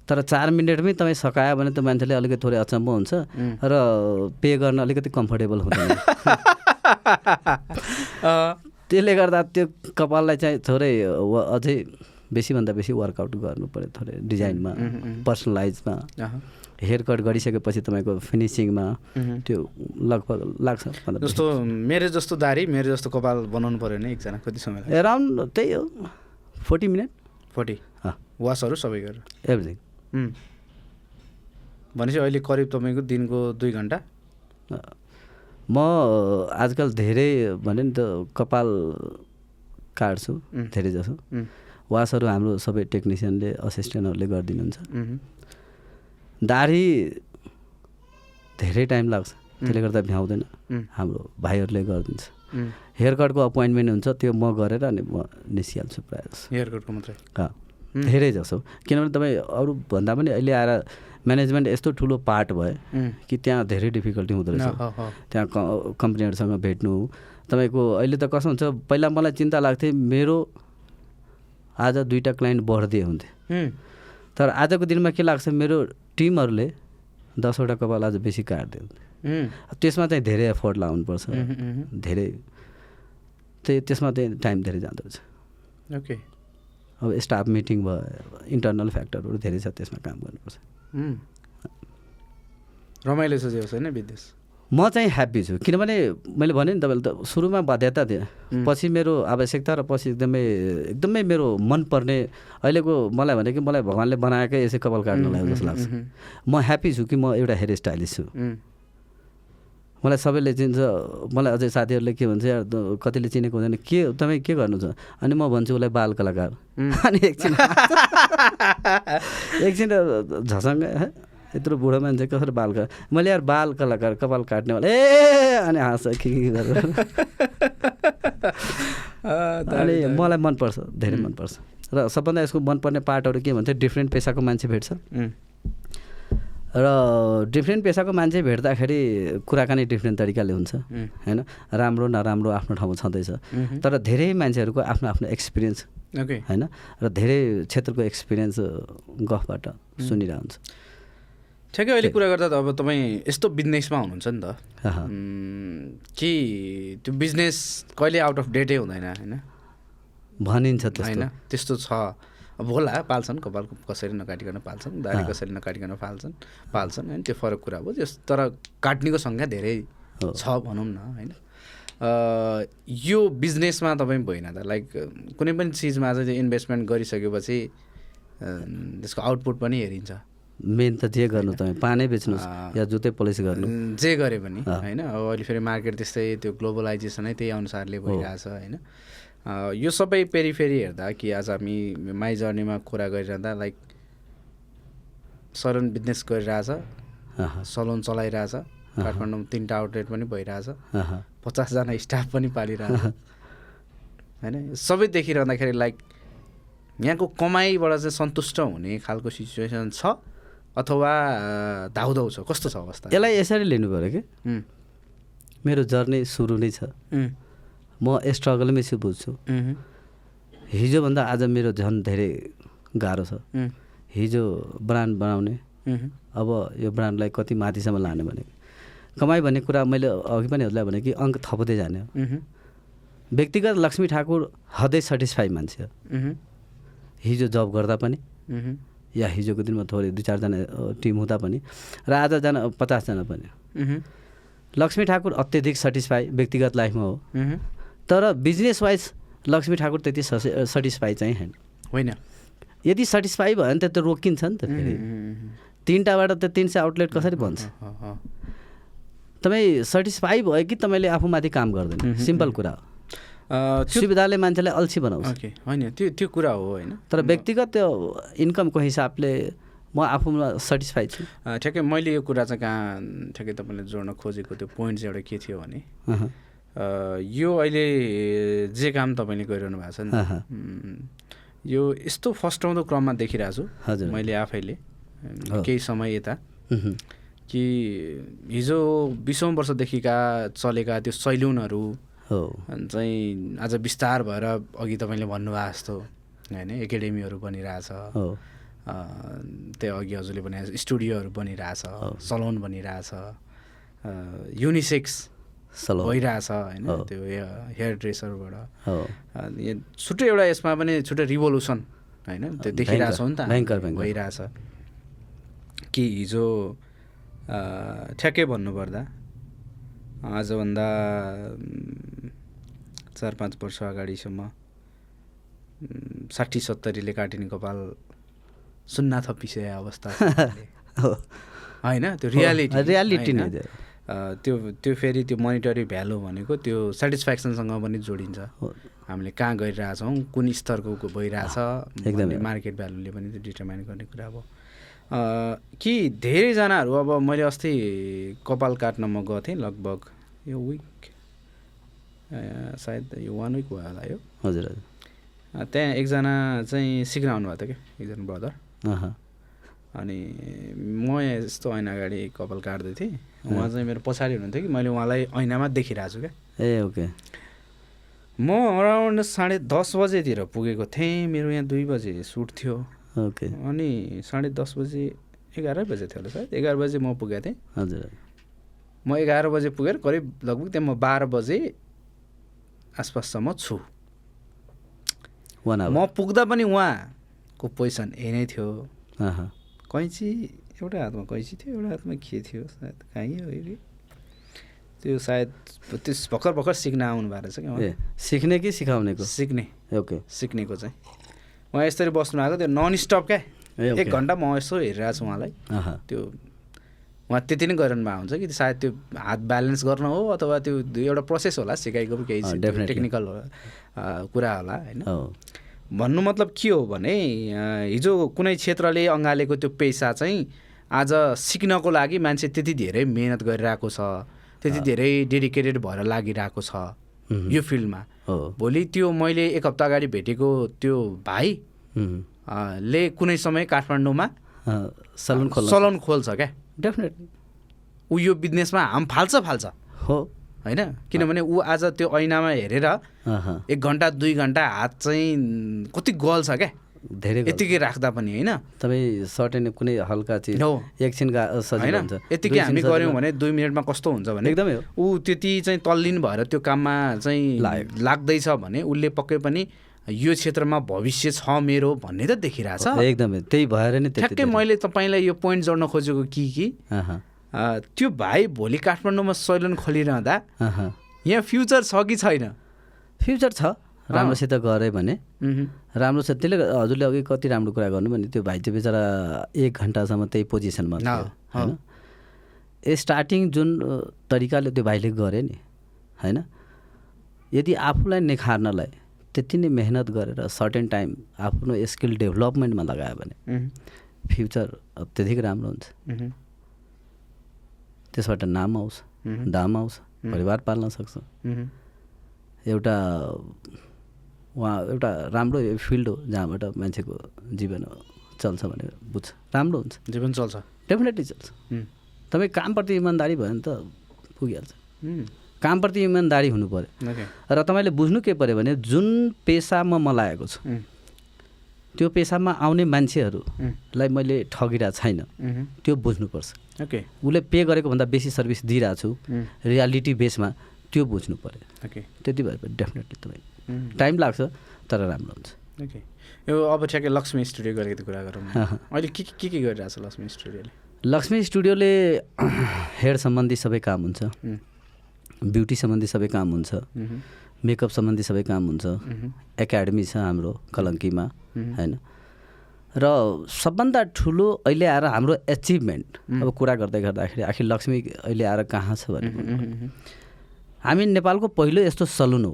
तर चार मिनटमै तपाईँ सकायो भने त मान्छेले अलिकति थोरै अचम्म हुन्छ। र पे गर्न अलिकति कम्फर्टेबल हुँदैन। [laughs] त्यसले गर्दा त्यो कपाललाई चाहिँ थोरै अझै बेसीभन्दा बेसी वर्कआउट गर्नु पऱ्यो थोरै डिजाइनमा पर्सनलाइजमा हेयर कट गरिसकेपछि तपाईँको फिनिसिङमा। त्यो लगभग लाग्छ जस्तो मेरो जस्तो दारी मेरो जस्तो कपाल बनाउनु पऱ्यो भने एकजना कति समय एराउन्ड त्यही हो फोर्टी मिनट। फोर्टी। अँ। वासहरू सबै गरेर। एभ्रिथिङ। भनेपछि अहिले करिब तपाईँको दिनको दुई घन्टा। म आजकल धेरै भने नि त कपाल काट्छु. धेरै जसो। वासहरू हाम्रो सबै टेक्निसियनले असिस्टेन्टहरूले गरिदिनुहुन्छ। दाढी धेरै टाइम लाग्छ। त्यसले गर्दा भ्याउँदैन हाम्रो भाइहरूले गरिदिन्छ। हेयर कटको अपोइन्टमेन्ट हुन्छ त्यो म गरेर अनि म निस्किहाल्छु प्रायः हेयर कटको मात्रै धेरै जसो। किनभने तपाईँ अरू भन्दा पनि अहिले आएर म्यानेजमेन्ट यस्तो ठुलो पार्ट भयो कि त्यहाँ धेरै डिफिकल्टी हुँदो रहेछ। त्यहाँ कम्पनीहरूसँग भेट्नु तपाईँको अहिले त कसो हुन्छ पहिला मलाई चिन्ता लाग्थ्यो मेरो आज दुईवटा क्लाइन्ट बढ्दै हुन्थे। तर आजको दिनमा के लाग्छ मेरो टिमहरूले दसवटा कपाल आज बेसी काट्दै हुन्थे उम्, त्यसमा चाहिँ धेरै एफोर्ट लाउनुपर्छ। धेरै। त्यही त्यसमा चाहिँ टाइम धेरै जाँदो रहेछ। ओके। अब स्टाफ मिटिङ भयो इन्टरनल फ्याक्टरहरू धेरै छ त्यसमा काम गर्नुपर्छ। रमाइलो छ जे होइन विदेश। म चाहिँ ह्याप्पी छु किनभने मैले भने नि तपाईँले त सुरुमा बाध्यता थिएँ पछि मेरो आवश्यकता र पछि एकदमै एकदमै मेरो मनपर्ने अहिलेको मलाई भने कि मलाई भगवान्ले बनाएकै यसै कपाल काट्नलाई हो जस्तो लाग्छ। म ह्याप्पी छु कि म एउटा हेयर स्टाइलिस्ट छु मलाई सबैले चिन्छ मलाई अझै साथीहरूले के भन्छ यार कतिले चिनेको हुँदैन। के तपाईँ के गर्नु छ अनि म भन्छु उसलाई बाल कलाकार। [laughs] अनि एकछिन एकछिन झसङ्ग "हे, यत्रो बुढो मान्छे कसरी बाल कला मैले यार बाल कलाकार कपाल काट्ने वाला ए अनि हाँस के के गरेर। [laughs] अनि मलाई मनपर्छ धेरै मनपर्छ। र सबभन्दा यसको मनपर्ने पार्टहरू के भन्छ डिफ्रेन्ट पेसाको मान्छे भेट्छ। र डिफ्रेन्ट पेसाको मान्छे भेट्दाखेरि कुराकानी डिफ्रेन्ट तरिकाले हुन्छ होइन? राम्रो नराम्रो आफ्नो ठाउँमा छँदैछ। तर धेरै मान्छेहरूको आफ्नो आफ्नो एक्सपिरियन्स होइन? र धेरै क्षेत्रको एक्सपिरियन्स गफबाट सुनिरहेको हुन्छ ठ्याक्कै अहिले कुरा गर्दा त अब तपाईँ यस्तो बिजनेसमा हुनुहुन्छ नि त। कि त्यो बिजनेस कहिले आउट अफ डेटै हुँदैन होइन? भनिन्छ होइन? त्यस्तो छ। होला पाल्छन् कपाल कसरी नकाटिकन पाल्छन् दाढी कसरी नकाटिकन पाल्छन् पाल्छन् होइन त्यो फरक कुरा हो त्यस तर काट्नेको सङ्ख्या धेरै। छ भनौँ न होइन। यो बिजनेसमा तपाईँ भएन त लाइक कुनै पनि चिजमा चाहिँ इन्भेस्टमेन्ट गरिसकेपछि त्यसको आउटपुट पनि हेरिन्छ। मेन त जे गर्नु तपाईँ पानै बेच्नुहोस् या जुत्तै पोलिस गर्नु। जे गरे पनि होइन अब अहिले फेरि मार्केट त्यस्तै त्यो ग्लोबलाइजेसनै त्यही अनुसारले भइरहेछ होइन। यो सबै पेरिफेरी हेर्दा कि आज हामी माई जर्नीमा कुरा गरिरहँदा लाइक सलन बिजनेस गरिरहेछ सलोन चलाइरहेछ काठमाडौँमा तिनवटा आउटलेट पनि भइरहेछ पचासजना स्टाफ पनि पालिरहेछ। होइन सबै देखिरहँदाखेरि लाइक यहाँको कमाइबाट चाहिँ सन्तुष्ट हुने खालको सिचुएसन छ अथवा धाउधाउ छ? कस्तो छ अवस्था? यसलाई यसरी लिनु पऱ्यो कि? मेरो जर्नी सुरु नै छ। म स्ट्रगलमै छु बुझ्छु। हिजोभन्दा आज मेरो झन् धेरै गाह्रो छ। हिजो ब्रान्ड बनाउने। अब यो ब्रान्डलाई कति माथिसम्म लाने भने। कमाइ भन्ने कुरा मैले अघि पनि हजुरलाई भने कि अङ्क थप्दै जाने व्यक्तिगत लक्ष्मी ठाकुर हदै सेटिस्फाई मान्छे हिजो जब गर्दा पनि या हिजोको दिनमा थोरै दुई चारजना टिम हुँदा पनि र आजजना पचासजना पनि। लक्ष्मी ठाकुर अत्यधिक सेटिस्फाई व्यक्तिगत लाइफमा हो। तर बिजनेस वाइज लक्ष्मी ठाकुर त्यति सेटिस्फाई चाहिँ होइन। होइन। यदि सेटिस्फाई भयो भने त त्यो रोकिन्छ नि त फेरि। तिनवटाबाट त तिन सय आउटलेट कसरी अँ, तपाईँ सेटिस्फाई भयो कि तपाईँले आफूमाथि काम गर्दैन? सिम्पल कुरा हो। सुविधाले मान्छेलाई अल्छी बनाउँछ। ओके होइन त्यो त्यो कुरा हो होइन। तर व्यक्तिगत त्यो इन्कमको हिसाबले म आफूमा सेटिस्फाई छु। ठ्याक्कै मैले यो कुरा चाहिँ कहाँ ठ्याक्कै तपाईँले जोड्न खोजेको त्यो पोइन्ट चाहिँ एउटा के थियो भने यो अहिले जे काम तपाईँले गरिरहनु भएको छ नि यो यस्तो फस्टाउँदो क्रममा देखिरहेको छु। मैले आफैले। केही समय यता। कि हिजो बिसौँ वर्षदेखिका चलेका त्यो सैलुनहरू हो। चाहिँ आज विस्तार भएर अघि तपाईँले भन्नुभएको जस्तो होइन एकाडेमीहरू बनिरहेछ। हो। अ, त्यो अघि हजुरले भने स्टुडियोहरू बनिरहेछ सलोन बनिरहेछ। युनिसेक्स भइरहेछ होइन। त्यो हेयर ड्रेसरबाट छुट्टै एउटा यसमा पनि छुट्टै रिभोल्युसन होइन? त्यो देखिरहेछौँ नि त। भइरहेछ। कि हिजो ठ्याक्कै भन्नुपर्दा आजभन्दा चार पाँच वर्ष अगाडिसम्म साठी सत्तरीले काटिने कपाल सुन्ना थपिसकेको अवस्था [laughs] होइन? त्यो रियालिटी रियालिटी नै? त्यो। त्यो फेरि त्यो मोनिटरी भ्यालु भनेको त्यो सेटिस्फ्याक्सनसँग पनि जोडिन्छ। हामीले कहाँ गइरहेछौँ कुन स्तरको भइरहेछ एकदमै। मार्केट भ्यालुले पनि त्यो डिटर्माइन गर्ने कुरा अब कि धेरैजनाहरू अब मैले अस्ति कपाल काट्न म गएको थिएँ लगभग यो विक सायद यो वान विक भयो होला यो हजुर हजुर त्यहाँ एकजना चाहिँ सिक्न आउनुभएको थियो क्या एकजना ब्रदर अनि म यस्तो ऐना अगाडि कपाल काट्दै थिएँ उहाँ चाहिँ मेरो पछाडि हुनुहुन्थ्यो कि मैले उहाँलाई ऐनामा देखिरहेको छु क्या। ए ओके। म अराउन्ड साढे दस बजेतिर पुगेको थिएँ। मेरो यहाँ दुई बजे सुट थियो। ओके। अनि साढे दस बजे एघारै बजे थियो होला सायद। एघार बजे म पुगेको थिएँ। हजुर। म एघार बजे पुगेर करिब लगभग त्यहाँ म बाह्र बजे आसपाससम्म छु। म पुग्दा पनि उहाँको पोजिसन यही नै थियो। कैँची एउटा हातमा कैँची थियो एउटा हातमा के थियो? सायद कहीँ हो कि? त्यो सायद त्यो भर्खर भर्खर सिक्न आउनु भएको रहेछ क्या सिक्ने कि सिकाउनेको। सिक्ने। ओके। सिक्नेको चाहिँ। उहाँ यसरी बस्नु भएको त्यो नन स्टप क्या एक घन्टा म यसो हेरिरहेको छु उहाँलाई। त्यो उहाँ त्यति नै गरिरहनु भएको हुन्छ कि? सायद त्यो हात ब्यालेन्स गर्न हो अथवा त्यो एउटा प्रोसेस होला सिकाइको केही. टेक्निकल कुरा होला होइन। भन्नु मतलब के हो भने हिजो कुनै क्षेत्रले अँगालेको त्यो पेसा चाहिँ आज सिक्नको लागि मान्छे त्यति धेरै मेहनत गरिरहेको छ त्यति धेरै डेडिकेटेड भएर लागिरहेको छ यो फिल्डमा। हो। भोलि त्यो मैले एक हप्ता अगाडि भेटेको त्यो भाइ ले कुनै समय काठमाडौँमा सलुन खोल्न। सलुन खोल्छ क्या? डेफिनेटली ऊ यो बिजनेसमा हाम फाल्छ फाल्छ। हो। होइन? किनभने ऊ आज त्यो ऐनामा हेरेर एक घन्टा दुई घन्टा हात चाहिँ कति गल्छ क्या? धेरै। यतिकै राख्दा पनि होइन तपाईँ सर्टेन कुनै हल्का चिज हो। एकछिन सजिलो हुन्छ यतिकै हामी गऱ्यौँ भने दुई मिनटमा कस्तो हुन्छ भने एकदमै हो ऊ त्यति चाहिँ तल्लीन भएर त्यो काममा चाहिँ। लाग्दैछ भने उसले पक्कै पनि यो क्षेत्रमा भविष्य छ मेरो भन्ने त देखिरहेछ एकदमै त्यही भएर नै ठ्याक्कै। मैले तपाईँलाई यो पोइन्ट जोड्न खोजेको कि कि त्यो भाइ भोलि काठमाडौँमा सैलन खोलिरहँदा। यहाँ फ्युचर छ कि छैन फ्युचर छ राम्रोसित गऱ्यो भने। राम्रो छ त्यसले हजुरले अघि कति राम्रो कुरा गर्नु भने त्यो भाइ चाहिँ बेचारा एक घन्टासम्म त्यही पोजिसनमा थियो होइन ए स्टार्टिङ जुन तरिकाले त्यो भाइले गरे नि होइन यदि आफूलाई निखार्नलाई त्यति नै मेहनत गरेर सर्टेन टाइम आफ्नो स्किल डेभलपमेन्टमा लगायो भने। फ्युचर अत्यधिक राम्रो हुन्छ। त्यसबाट नाम आउँछ। दाम आउँछ परिवार पाल्न सक्छ। एउटा उहाँ एउटा राम्रो फिल्ड हो जहाँबाट मान्छेको जीवन चल्छ भनेर बुझ्छ राम्रो हुन्छ जीवन चल्छ डेफिनेटली चल्छ। तपाईँ कामप्रति इमान्दारी भयो भने त पुगिहाल्छ। कामप्रति इमान्दारी हुनु पऱ्यो र तपाईँले बुझ्नु के पऱ्यो भने जुन पेसामा म लागेको छु। त्यो पेसामा आउने। मान्छेहरूलाई मैले ठगिरहेको छैन। त्यो बुझ्नुपर्छ ओके उसले पे गरेको भन्दा बेसी सर्भिस दिइरहेको छु। रियालिटी बेसमा त्यो बुझ्नु पऱ्यो ओके त्यति भए डेफिनेटली तपाईँ। टाइम लाग्छ तर राम्रो हुन्छ ओके यो अब ठ्याक्कै लक्ष्मी स्टुडियोको अलिकति कुरा गरौँ। [laughs] अहिले के के के के गरिरहेछ लक्ष्मी स्टुडियोले लक्ष्मी स्टुडियोले [clears throat] हेयर सम्बन्धी सबै काम हुन्छ। ब्युटी सम्बन्धी सबै काम हुन्छ। मेकअप सम्बन्धी सबै काम हुन्छ। एकाडेमी छ हाम्रो कलङ्कीमा। होइन र सबभन्दा ठुलो अहिले आएर हाम्रो एचिभमेन्ट अब कुरा गर्दै गर्दाखेरि आखिर लक्ष्मी अहिले आएर कहाँ छ भने। हामी नेपालको पहिलो यस्तो सलुन हो।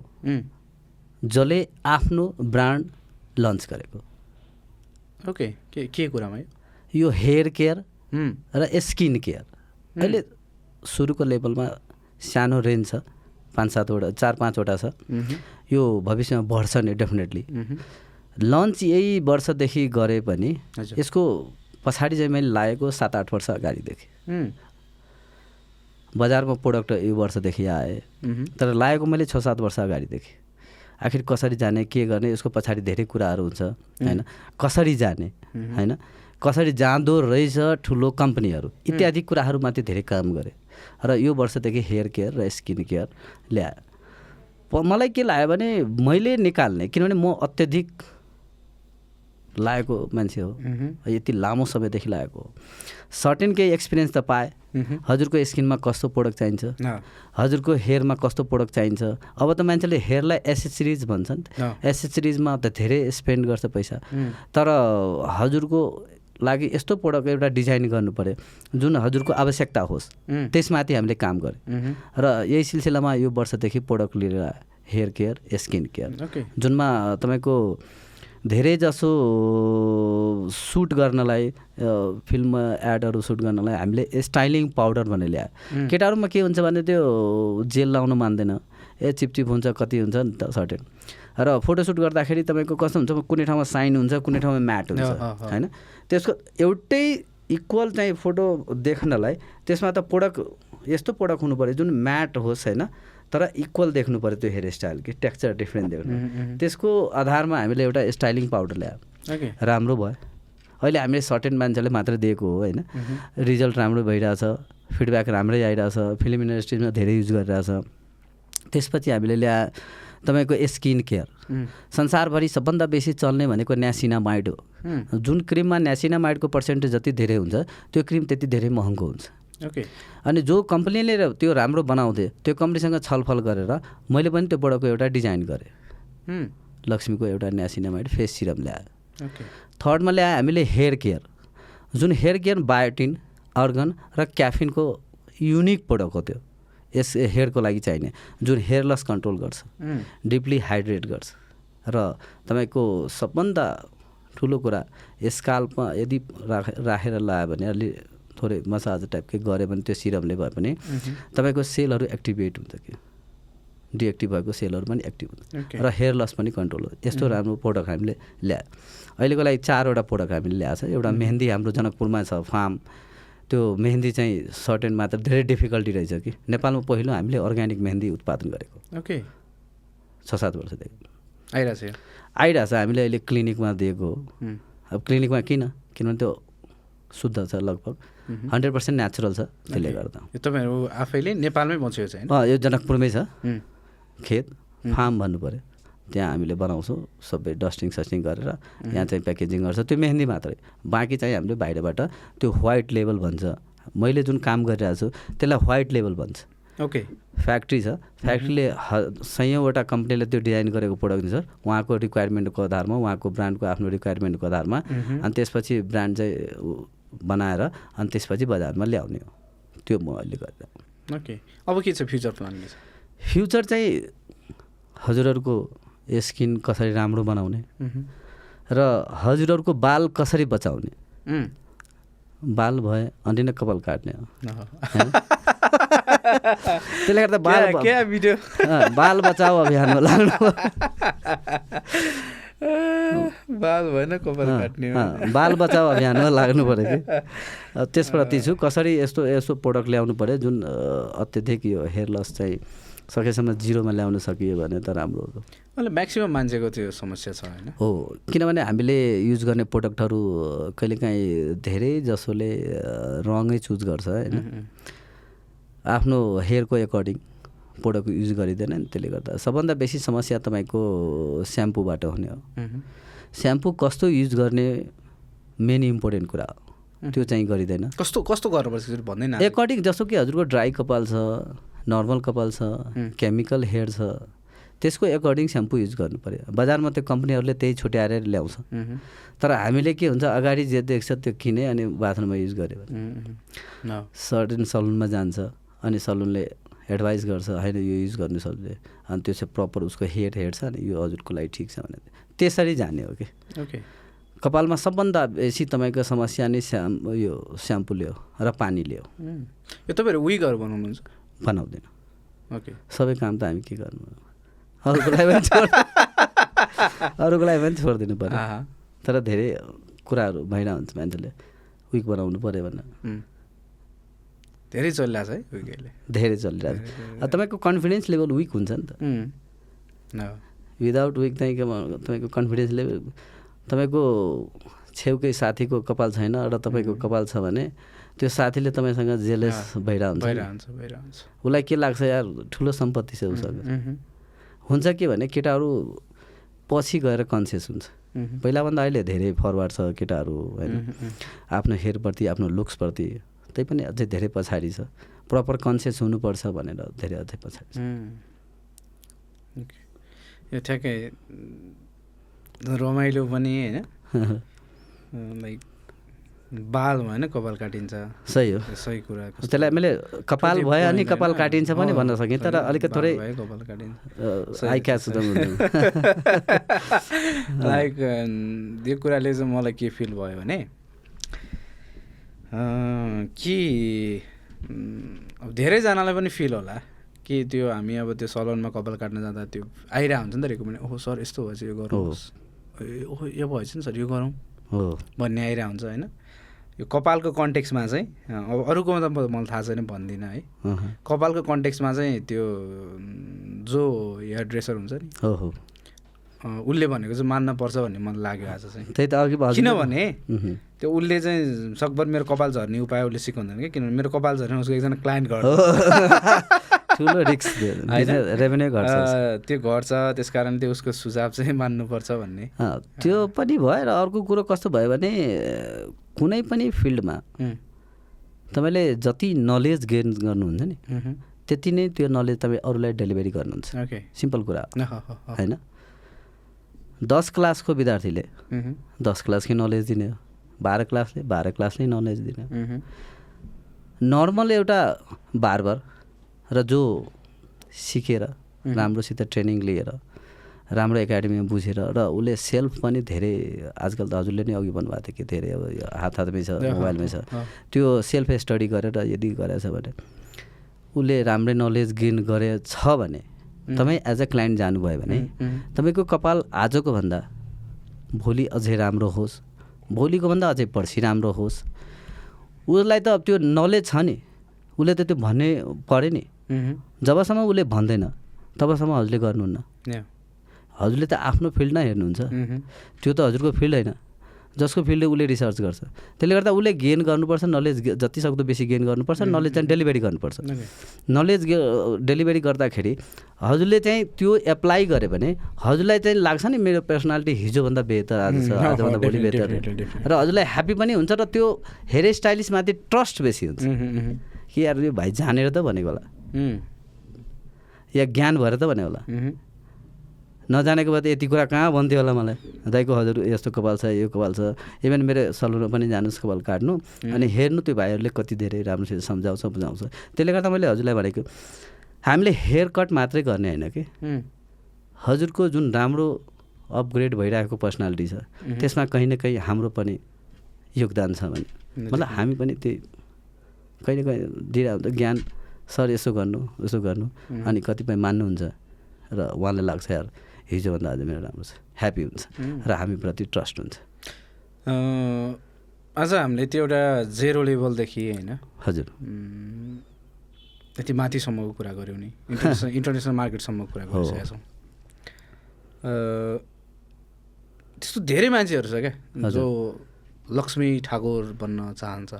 जसले आफ्नो ब्रान्ड लन्च गरेको ओके के के कुरामा यो हेयर केयर। र स्किन केयर अहिले सुरुको लेभलमा सानो रेन्ज छ पाँच सातवटा चार पाँचवटा छ। यो भविष्यमा बढ्छ नि डेफिनेटली। लन्च यही वर्षदेखि गरे पनि। यसको पछाडि चाहिँ मैले लागेको सात आठ वर्ष अगाडिदेखि। बजारमा प्रोडक्ट यो वर्षदेखि आए। तर लागेको मैले छ सात वर्ष अगाडिदेखि आखिर कसरी जाने के गर्ने यसको पछाडि धेरै कुराहरू हुन्छ होइन? कसरी जाने होइन? कसरी जाँदो रहेछ ठुलो कम्पनीहरू इत्यादि कुराहरूमाथि धेरै काम गरेँ। र यो वर्षदेखि हेयर केयर र स्किन केयर ल्यायो मलाई के लाग्यो भने मैले निकाल्ने किनभने म अत्यधिक लागेको मान्छे हो। यति लामो समयदेखि लागेको हो सर्टेन केही एक्सपिरियन्स त पाएँ। हजुरको स्किनमा कस्तो प्रोडक्ट चाहिन्छ। हजुरको हेयरमा कस्तो प्रोडक्ट चाहिन्छ अब त मान्छेले हेयरलाई एसेसरिज भन्छन्। एसेसरिजमा त धेरै स्पेन्ड गर्छ पैसा। तर हजुरको लागि यस्तो प्रोडक्ट एउटा डिजाइन गर्नु पऱ्यो जुन हजुरको आवश्यकता होस्। त्यसमाथि हामीले काम गऱ्यौँ। र यही सिलसिलामा यो वर्षदेखि प्रोडक्ट लिएर। हेयर केयर स्किन केयर जुनमा तपाईँको धेरै जसो सुट गर्नलाई फिल्ममा एडहरू सुट गर्नलाई हामीले स्टाइलिङ पाउडर भन्ने ल्यायो। केटाहरूमा के हुन्छ भने त्यो जेल लाउन मान्दैन। ए चिपचिप हुन्छ कति हुन्छ नि त सर्टेन। र फोटोसुट गर्दाखेरि तपाईँको कस्तो हुन्छ कुनै ठाउँमा साइन हुन्छ कुनै ठाउँमा म्याट हुन्छ। होइन? त्यसको एउटै इक्वल चाहिँ फोटो देख्नलाई त्यसमा त प्रोडक्ट यस्तो प्रोडक्ट हुनु पऱ्यो जुन म्याट होस् होइन? तर इक्वल देख्नु पऱ्यो त्यो हेयर स्टाइल कि टेक्स्चर डिफ्रेन्ट देख्नु त्यसको आधारमा हामीले एउटा स्टाइलिङ पाउडर ल्यायो। राम्रो भयो। अहिले हामीले सर्टेन मान्छेले मात्र दिएको हो होइन? रिजल्ट राम्रो भइरहेछ फिडब्याक राम्रै आइरहेछ फिल्म इन्डस्ट्रीमा धेरै युज गरिरहेछ। त्यसपछि हामीले ल्या तपाईँको स्किन केयर संसारभरि सबभन्दा बेसी चल्ने भनेको न्यासिनामाइड हो। जुन क्रिममा न्यासिनामाइडको पर्सेन्टेज जति धेरै हुन्छ त्यो क्रिम त्यति धेरै महँगो हुन्छ। ओके। अनि जो कम्पनीले त्यो राम्रो बनाउँथे त्यो कम्पनीसँग छलफल गरेर मैले पनि त्यो प्रोडक्टको एउटा डिजाइन गरेँ। लक्ष्मीको एउटा न्यासिनामाइड फेस सिरम ल्यायो। थर्डमा ल्यायो हामीले हेयर केयर। जुन हेयर केयर बायोटिन अर्गन र क्याफिनको युनिक प्रोडक्ट हो त्यो। यस हेयरको लागि चाहिने। जुन हेयर लस कन्ट्रोल गर्छ। डिपली हाइड्रेट गर्छ। र तपाईँको सबभन्दा ठुलो कुरा स्काल्पमा यदि राख राखेर लायो भने अलि थोरै मसाज टाइपकै गऱ्यो भने त्यो सिरमले भए पनि तपाईँको सेलहरू एक्टिभेट हुन्छ कि? डिएक्टिभ भएको सेलहरू पनि एक्टिभ हुन्छ। र हेयर लस पनि कन्ट्रोल हो। यस्तो राम्रो प्रोडक्ट हामीले ल्यायो अहिलेको लागि चारवटा प्रोडक्ट हामीले ल्याएको छ। एउटा मेहन्दी हाम्रो जनकपुरमा छ फार्म। त्यो मेहन्दी चाहिँ सर्टेन मात्र धेरै डिफिकल्टी रहेछ कि? नेपालमा पहिलो हामीले अर्ग्यानिक मेहन्दी उत्पादन गरेको। ओके। छ सात वर्षदेखि। आइरहेछ यो। आइरहेछ। हामीले अहिले क्लिनिकमा दिएको अब क्लिनिकमा किन? किनभने त्यो शुद्ध छ लगभग। हन्ड्रेड पर्सेन्ट नेचुरल छ त्यसले गर्दा। तपाईँहरू आफैले नेपालमै बसेको छ होइन? अँ यो जनकपुरमै छ। खेत फार्म भन्नु पऱ्यो त्यहाँ हामीले बनाउँछौँ सबै डस्टिङ सस्टिङ गरेर यहाँ चाहिँ प्याकेजिङ गर्छ। त्यो मेहन्दी मात्रै। बाँकी चाहिँ हामीले बाहिरबाट त्यो व्हाइट लेभल भन्छ। मैले जुन काम गरिरहेको छु त्यसलाई व्हाइट लेभल भन्छ। ओके। फ्याक्ट्री छ। फ्याक्ट्रीले ह सयौँवटा कम्पनीले त्यो डिजाइन गरेको प्रोडक्ट छ उहाँको रिक्वायरमेन्टको आधारमा उहाँको ब्रान्डको आफ्नो रिक्वायरमेन्टको आधारमा। अनि त्यसपछि ब्रान्ड चाहिँ बनाएर अनि त्यसपछि बजारमा ल्याउने हो। त्यो म अहिले गरिरहेको ओके। अब के छ फ्युचर प्लान फ्युचर चाहिँ हजुरहरूको स्किन कसरी राम्रो बनाउने र हजुरहरूको बाल कसरी बचाउने। बाल भए अनि नै कपाल काट्ने हो? त्यसले गर्दा बाल बाल बचाऊ अभियानमा लाग्नु [laughs] बाल भएन कपाल काट्ने बाल बचाउ अभियानमा लाग्नु पऱ्यो कि? [laughs] त्यसप्रति छु कसरी यस्तो यस्तो प्रोडक्ट ल्याउनु पऱ्यो जुन अत्यधिक यो हेयर लस चाहिँ सकेसम्म जिरोमा ल्याउन सकियो भने त राम्रो हो। मतलब म्याक्सिमम् मान्छेको त्यो समस्या छ होइन? हो किनभने हामीले युज गर्ने प्रोडक्टहरू कहिलेकाहीँ धेरै जसोले रङै चुज गर्छ होइन? आफ्नो हेयरको एकर्डिङ प्रोडक्ट युज गरिँदैन नि त्यसले गर्दा। सबभन्दा बेसी समस्या तपाईँको स्याम्पूबाट हुने हो। स्याम्पू कस्तो युज गर्ने मेन इम्पोर्टेन्ट कुरा हो। त्यो चाहिँ गरिँदैन। कस्तो कस्तो गर्नुपर्छ भन्दैन एकर्डिङ जस्तो कि हजुरको ड्राई कपाल छ नर्मल कपाल छ केमिकल हेयर छ त्यसको एकर्डिङ स्याम्पू युज गर्नु पऱ्यो बजारमा त्यो कम्पनीहरूले त्यही छुट्याएर ल्याउँछ। तर हामीले के हुन्छ अगाडि जे देख्छ त्यो किने अनि बाथरुममा युज गऱ्यो भने। सर्टेन सलुनमा जान्छ अनि सलुनले एडभाइस गर्छ होइन यो युज गर्नु सलुनले अनि त्यो चाहिँ प्रपर उसको हेड हेड छ अनि यो हजुरको लागि ठिक छ भने त्यसरी जाने हो कि। ओके कपालमा सबभन्दा बेसी तपाईँको समस्या नै स्याम यो स्याम्पूले हो र पानीले हो यो तपाईँहरू विगहरू बनाउनुहुन्छ? बनाउँदैन। ओके सबै काम त हामी के गर्नु? अरूको लागि पनि छोड [laughs] अरूको लागि पनि छोडिदिनु पऱ्यो। तर धेरै कुराहरू भइरहेको हुन्छ मान्छेले। विक बनाउनु पऱ्यो भनेर. धेरै चलिरहेको छ है विगहरूले धेरै चलिरहेको छ अब तपाईँको कन्फिडेन्स लेभल विक हुन्छ नि त। विदाउट विक चाहिँ तपाईँको कन्फिडेन्स लेभल तपाईँको छेउकै साथीको कपाल छैन र तपाईँको कपाल छ भने त्यो साथीले तपाईँसँग जेलेस। भइरहन्छ। उसलाई के लाग्छ यार? ठुलो सम्पत्ति छ उसँग। हुन्छ के भने केटाहरू पछि गएर कन्सियस हुन्छ। पहिलाभन्दा अहिले धेरै फरवार्ड छ केटाहरू होइन? आफ्नो हेयरप्रति आफ्नो लुक्सप्रति त्यही पनि अझै धेरै पछाडि छ। प्रपर कन्सियस हुनुपर्छ भनेर धेरै अझै पछाडि छ। यो ठ्याक्कै रमाइलो पनि होइन। लाइक बालमा होइन कपाल काटिन्छ। सही हो। सही कुरा त्यसलाई मैले कपाल भयो अनि कपाल? काटिन्छ पनि भन्न सकेँ तर अलिकति बाल थोरै कपाल काटिन्छ। लाइक [laughs] [laughs] यो कुराले चाहिँ मलाई के फिल भयो भने कि अब धेरैजनालाई पनि फिल होला कि त्यो हामी अब त्यो सलनमा कपाल काट्न जाँदा त्यो आइरहेको हुन्छ नि त रेकमेन्ड ओहो सर यस्तो भएछ यो गरौँ। ओहो यो भएछ नि सर यो गरौँ। भन्ने आइरहेको हुन्छ होइन? यो कपालको कन्टेक्समा चाहिँ अब अरूकोमा त मलाई थाहा छैन भन्दिनँ है। कपालको कन्टेक्समा चाहिँ त्यो जो हेयर ड्रेसर हुन्छ नि उसले भनेको चाहिँ मान्न पर्छ भन्ने मलाई लाग्यो आज चाहिँ। त्यही त अघि हजुरले- किनभने। त्यो उसले चाहिँ सकभर मेरो कपाल झर्ने उपाय उसले सिकाउँदैन कि किनभने मेरो कपाल झर्ने उसको एकजना क्लाइन्ट हो। गर्छ ठुलो रिक्स [laughs] रेभेन्यू घट्छ त्यो घट्छ त्यस कारण त्यो उसको सुझाव चाहिँ [laughs] मान्नुपर्छ भन्ने। त्यो पनि भयो र अर्को कुरो कस्तो भयो भने कुनै पनि फिल्डमा तपाईँले जति नलेज गेन गर्नुहुन्छ नि त्यति नै त्यो नलेज तपाईँ अरूलाई डेलिभरी गर्नुहुन्छ। सिम्पल कुरा। होइन? दस क्लासको विद्यार्थीले दस क्लासकै नलेज दिने हो। बाह्र क्लासले बाह्र क्लासले नलेज दिने हो। नर्मल एउटा बार्बर र जो सिकेर राम्रोसित ट्रेनिङ लिएर राम्रो एकाडेमीमा बुझेर र उसले सेल्फ पनि धेरै आजकल त हजुरले नै अघि भन्नुभएको थियो कि धेरै अब हात हातमै छ मोबाइलमै छ। त्यो सेल्फ स्टडी गरेर यदि गरेछ भने उसले राम्रै नलेज गेन गरेछ भने तपाईँ एज अ क्लाइन्ट जानुभयो भने तपाईँको कपाल आजको भन्दा भोलि अझै राम्रो होस् भोलिको भन्दा अझै पर्सि राम्रो होस्। उसलाई त अब त्यो नलेज छ नि। उसले त त्यो भन्ने पऱ्यो नि। जबसम्म उसले भन्दैन तबसम्म हजुरले गर्नुहुन्न। हजुरले त आफ्नो फिल्ड नै हेर्नुहुन्छ। त्यो त हजुरको फिल्ड होइन। जसको फिल्डले उसले रिसर्च गर्छ। त्यसले गर्दा उसले गेन गर्नुपर्छ नलेज जति सक्दो बेसी गेन गर्नुपर्छ नलेज चाहिँ डेलिभरी गर्नुपर्छ। नलेज डेलिभरी गर्दाखेरि हजुरले चाहिँ त्यो एप्लाई गऱ्यो भने हजुरलाई चाहिँ लाग्छ नि मेरो पर्सनालिटी हिजोभन्दा बेहतर आज छ आजभन्दा भोलि बेहतर. र हजुरलाई ह्याप्पी पनि हुन्छ र त्यो हेयर स्टाइलिस्टमाथि ट्रस्ट बेसी हुन्छ। कि यार यो भाइ जानेर त भनेको होला। या ज्ञान भएर त भने होला। नजानेको भए त यति कुरा कहाँ भन्थ्यो होला मलाई? दाइको हजुर यस्तो कपाल छ यो कपाल छ। इभन मेरो सलुनमा पनि जानुहोस् कपाल काट्नु। अनि हेर्नु त्यो भाइहरूले कति धेरै राम्रोसित सम्झाउँछ बुझाउँछ। त्यसले गर्दा मैले हजुरलाई भनेको हामीले हेयर कट मात्रै गर्ने होइन कि? हजुरको जुन राम्रो अपग्रेड भइरहेको पर्सनालिटी छ त्यसमा कहीँ न कहीँ हाम्रो पनि योगदान छ भने। मतलब हामी पनि त्यही कहीँ दिइरहेको हुन्छ ज्ञान सर यसो गर्नु उसो गर्नु। अनि कतिपय मान्नुहुन्छ र उहाँलाई लाग्छ यार हिजोभन्दा आज मेरो राम्रो छ। ह्याप्पी हुन्छ। र हामीप्रति ट्रस्ट हुन्छ। आज हामीले त्यो एउटा जेरो लेभलदेखि होइन? हजुर। उम्, यति माथिसम्मको कुरा गऱ्यौँ नि। इन्टरनेसनल इन्टरनेसनल मार्केटसम्मको कुरा। गरिसकेका छौँ। त्यस्तो धेरै मान्छेहरू छ क्या। जो लक्ष्मी ठाकुर बन्न चाहन्छ।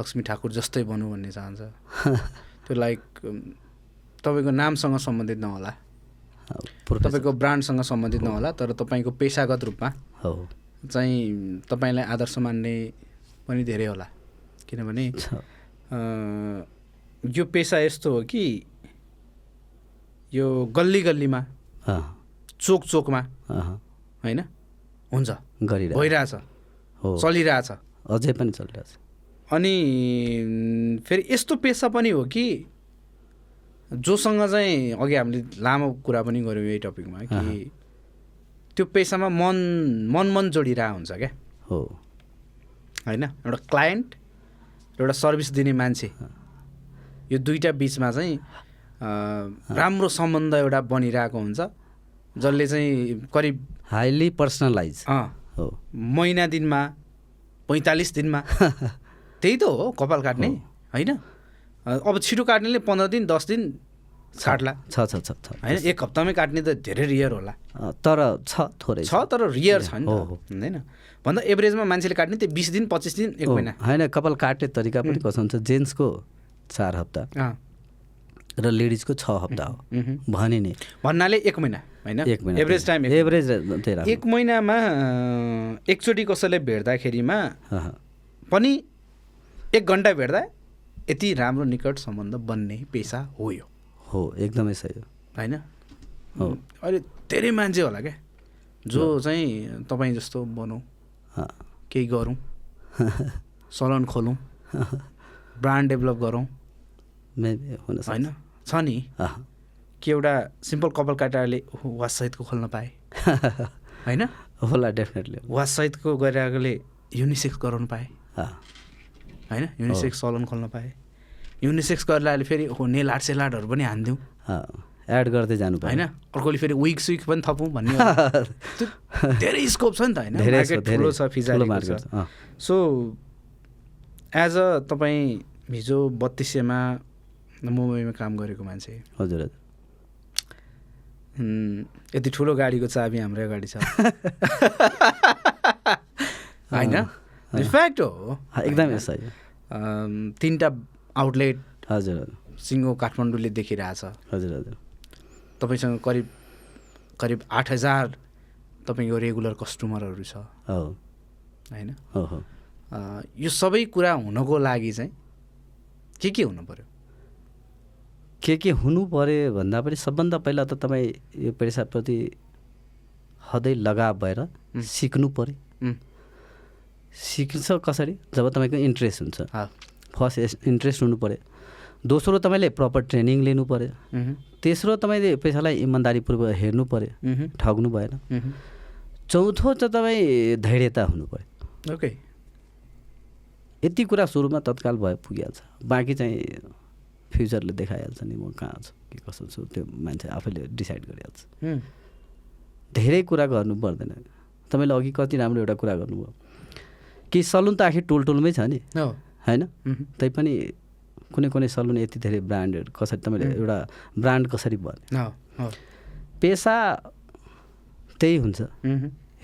लक्ष्मी ठाकुर जस्तै बनौँ भन्ने चाहन्छ। [laughs] त्यो लाइक तपाईँको नामसँग सम्बन्धित नहोला। तपाईँको ब्रान्डसँग सम्बन्धित नहोला तर तपाईँको पेसागत रूपमा हो। चाहिँ तपाईँलाई आदर्श मान्ने पनि धेरै होला। किनभने यो पेसा यस्तो हो कि यो गल्ली गल्लीमा चोक चोकमा होइन? हुन्छ। भइरहेछ। हो। चलिरहेछ। अझै पनि चलिरहेछ। अनि फेरि यस्तो पेसा पनि हो कि जोसँग चाहिँ अघि हामीले लामो कुरा पनि गऱ्यौँ यही टपिकमा कि त्यो पेसामा मन मन मन जोडिरहेको हुन्छ क्या। हो। होइन? एउटा क्लायन्ट एउटा सर्भिस दिने मान्छे। यो दुइटा बिचमा चाहिँ राम्रो सम्बन्ध एउटा बनिरहेको हुन्छ जसले चाहिँ करिब हाइली पर्सनलाइज हो। महिना दिनमा पैँतालिस दिनमा। [laughs] त्यही त हो कपाल काट्ने। होइन? अब छिटो काट्नेले पन्ध्र दिन दस दिन काट्ला। छ छ छ छ होइन एक हप्तामै काट्ने त धेरै रियर होला। तर छ थोरै छ तर रियर छ नि। हुँदैन। भन्दा एभरेजमा मान्छेले काट्ने त्यो बिस दिन पच्चिस दिन एक महिना। होइन कपाल काट्ने तरिका पनि कस्तो हुन्छ जेन्ट्सको चार हप्ता र लेडिजको छ हप्ता हो। भने नि। भन्नाले एक महिना होइन? एक महिना एभरेज टाइम एभरेज। एक महिनामा एकचोटि कसैले भेट्दाखेरिमा पनि एक घन्टा भेट्दा यति राम्रो निकट सम्बन्ध बन्ने पेसा हो यो। हो एकदमै सही हो। होइन? हो। अहिले धेरै मान्छे होला क्या। जो चाहिँ तपाईँ जस्तो बनौँ अँ, केही गरौँ [laughs] सलन खोलौँ ब्रान्ड डेभलप गरौँ। होइन? छ नि। कि एउटा सिम्पल कपाल काटाले वाससहितको खोल्न पाए। [laughs] होइन? होला डेफिनेटली वाससहितको गरिरहेकोले युनिसेक्स गराउनु पाए। होइन? युनिसेक्स सलन खोल्न पाए। युनिसेक्स गर्दा फेरि हो नेल आर्ट सेलाडहरू पनि हानिदिउँ। एड गर्दै जानु होइन? अर्कोले फेरि विक सुइक पनि थपौँ भन्ने धेरै स्कोप छ नि त होइन? [laughs] मार्केट ठुलो छ मार्केट। So as a. तपाईँ हिजो बत्तिसेमा मुम्बईमा काम गरेको मान्छे। हजुर हजुर। यति ठुलो गाडीको चाबी हाम्रै अगाडि छ। [laughs] होइन? इन्फ्याक्ट हो। एकदमै सही। तिनवटा आउटलेट हजुर हजुर। सिङ्गो काठमाडौँले देखिरहेछ हजुर हजुर। तपाईँसँग करिब करिब आठ हजार तपाईँको रेगुलर कस्टमरहरू छ। होइन? हो हो। अ, यो सबै कुरा हुनको लागि चाहिँ के के हुनु पऱ्यो के के हुनु पऱ्यो भन्दा पनि सबभन्दा पहिला त तपाईँ यो पेसाप्रति हदै लगाव भएर सिक्नु पऱ्यो सिक्छ कसरी? जब तपाईँको इन्ट्रेस्ट हुन्छ। फर्स्ट इन्ट्रेस्ट हुनु पऱ्यो। दोस्रो तपाईँले प्रपर ट्रेनिङ लिनु पऱ्यो। तेस्रो तपाईँले पैसालाई इमान्दारीपूर्वक हेर्नु पऱ्यो। ठग्नु भएन। चौथो चाहिँ तपाईँ धैर्यता हुनु पऱ्यो। ओके। यति कुरा सुरुमा तत्काल भए पुगिहाल्छ। बाँकी चाहिँ फ्युचरले देखाइहाल्छ नि म कहाँ छु के कसो छु त्यो मान्छे आफैले डिसाइड गरिहाल्छ। धेरै कुरा गर्नु पर्दैन। तपाईँले अघि कति राम्रो एउटा कुरा गर्नुभयो। कि सलुन त आखिर टोल टोलमै छ नि। होइन? तैपनि कुनै कुनै सलुन यति धेरै ब्रान्डहरू कसरी तपाईँले एउटा ब्रान्ड कसरी भन्यो पेसा त्यही हुन्छ।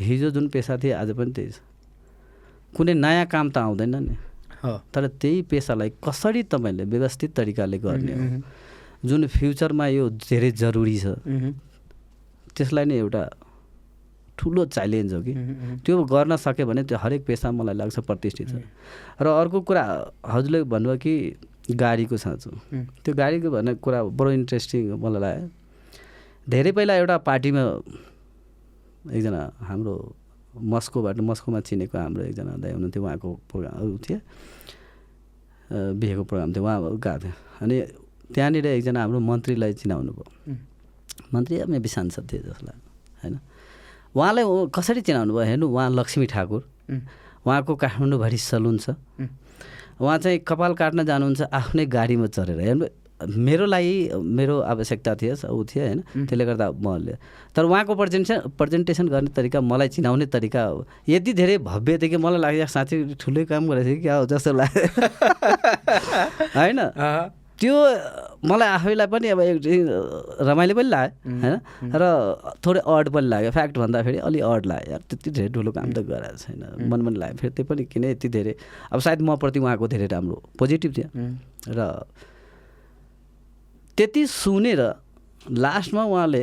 हिजो जुन पेसा थिए आज पनि त्यही छ। कुनै नयाँ काम त आउँदैन नि। तर त्यही पेसालाई कसरी तपाईँले व्यवस्थित तरिकाले गर्ने हो? जुन फ्युचरमा यो धेरै जरुरी छ। त्यसलाई नै एउटा ठुलो च्यालेन्ज हो कि। त्यो गर्न सक्यो भने त्यो हरेक पेसा मलाई लाग्छ प्रतिष्ठित छ। र अर्को कुरा हजुरले भन्नुभयो कि गाडीको साँचो। त्यो गाडीको भन्ने कुरा बडो इन्ट्रेस्टिङ मलाई लाग्यो। धेरै पहिला एउटा पार्टीमा एकजना हाम्रो मस्कोबाट मस्कोमा चिनेको हाम्रो एकजना दाइ हुनुहुन्थ्यो उहाँको प्रोग्राम थियो बिहेको प्रोग्राम थियो उहाँ गएको थियो। अनि त्यहाँनिर एकजना हाम्रो मन्त्रीलाई चिनाउनु भयो मन्त्री मेबी सांसद थिए जस्तो लाग्यो होइन? उहाँलाई कसरी चिनाउनु भयो? हेर्नु उहाँ लक्ष्मी ठाकुर। उहाँको काठमाडौँभरि सलुन छ। उहाँ चाहिँ कपाल काट्न जानुहुन्छ आफ्नै गाडीमा चढेर। हेर्नु मेरो लागि मेरो आवश्यकता थियो ऊ थियो होइन? त्यसले गर्दा मैले तर उहाँको प्रेजेन्टेसन प्रेजेन्टेसन गर्ने तरिका मलाई चिनाउने तरिका हो। यति धेरै भव्य थियो कि मलाई लाग्यो साँच्चै ठुलै काम गरेको थियो हो जस्तो लाग्यो। [laughs] होइन? त्यो मलाई आफैलाई पनि अब एक रमाइलो पनि लाग्यो होइन? र थोरै अड पनि लाग्यो। फ्याक्ट भन्दाखेरि अलि अड लाग्यो। यार त्यति धेरै ठुलो काम त गराएको छैन। मन पनि लाग्यो। फेरि त्यो पनि किन यति धेरै। अब सायद मप्रति उहाँको धेरै राम्रो पोजिटिभ थियो। र त्यति सुनेर लास्टमा उहाँले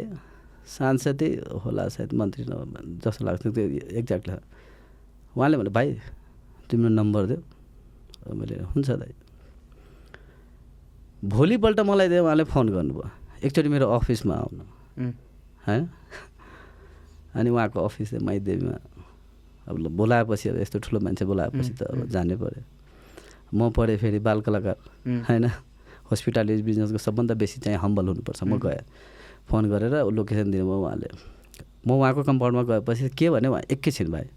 सांसदै होला सायद मन्त्री न जस्तो लाग्छ। त्यो एक्ज्याक्ट उहाँले भने भाइ तिम्रो नम्बर देऊ मैले हुन्छ दाइ। भोलिपल्ट मलाई उहाँले फोन गर्नुभयो। एकचोटि मेरो अफिसमा आउनु। होइन अनि उहाँको अफिस चाहिँ माइदेवीमा अब बोलाएपछि अब यस्तो ठुलो मान्छे बोलाएपछि त अब जानै पऱ्यो म पढेँ फेरि बाल कलाकार होइन? हस्पिटालिटी बिजनेसको सबभन्दा बेसी चाहिँ हम्बल हुनुपर्छ। म गएँ। फोन गरेर लोकेसन दिनुभयो उहाँले। म उहाँको कम्पाउन्डमा गएपछि के भने उहाँ एकैछिन भाइ।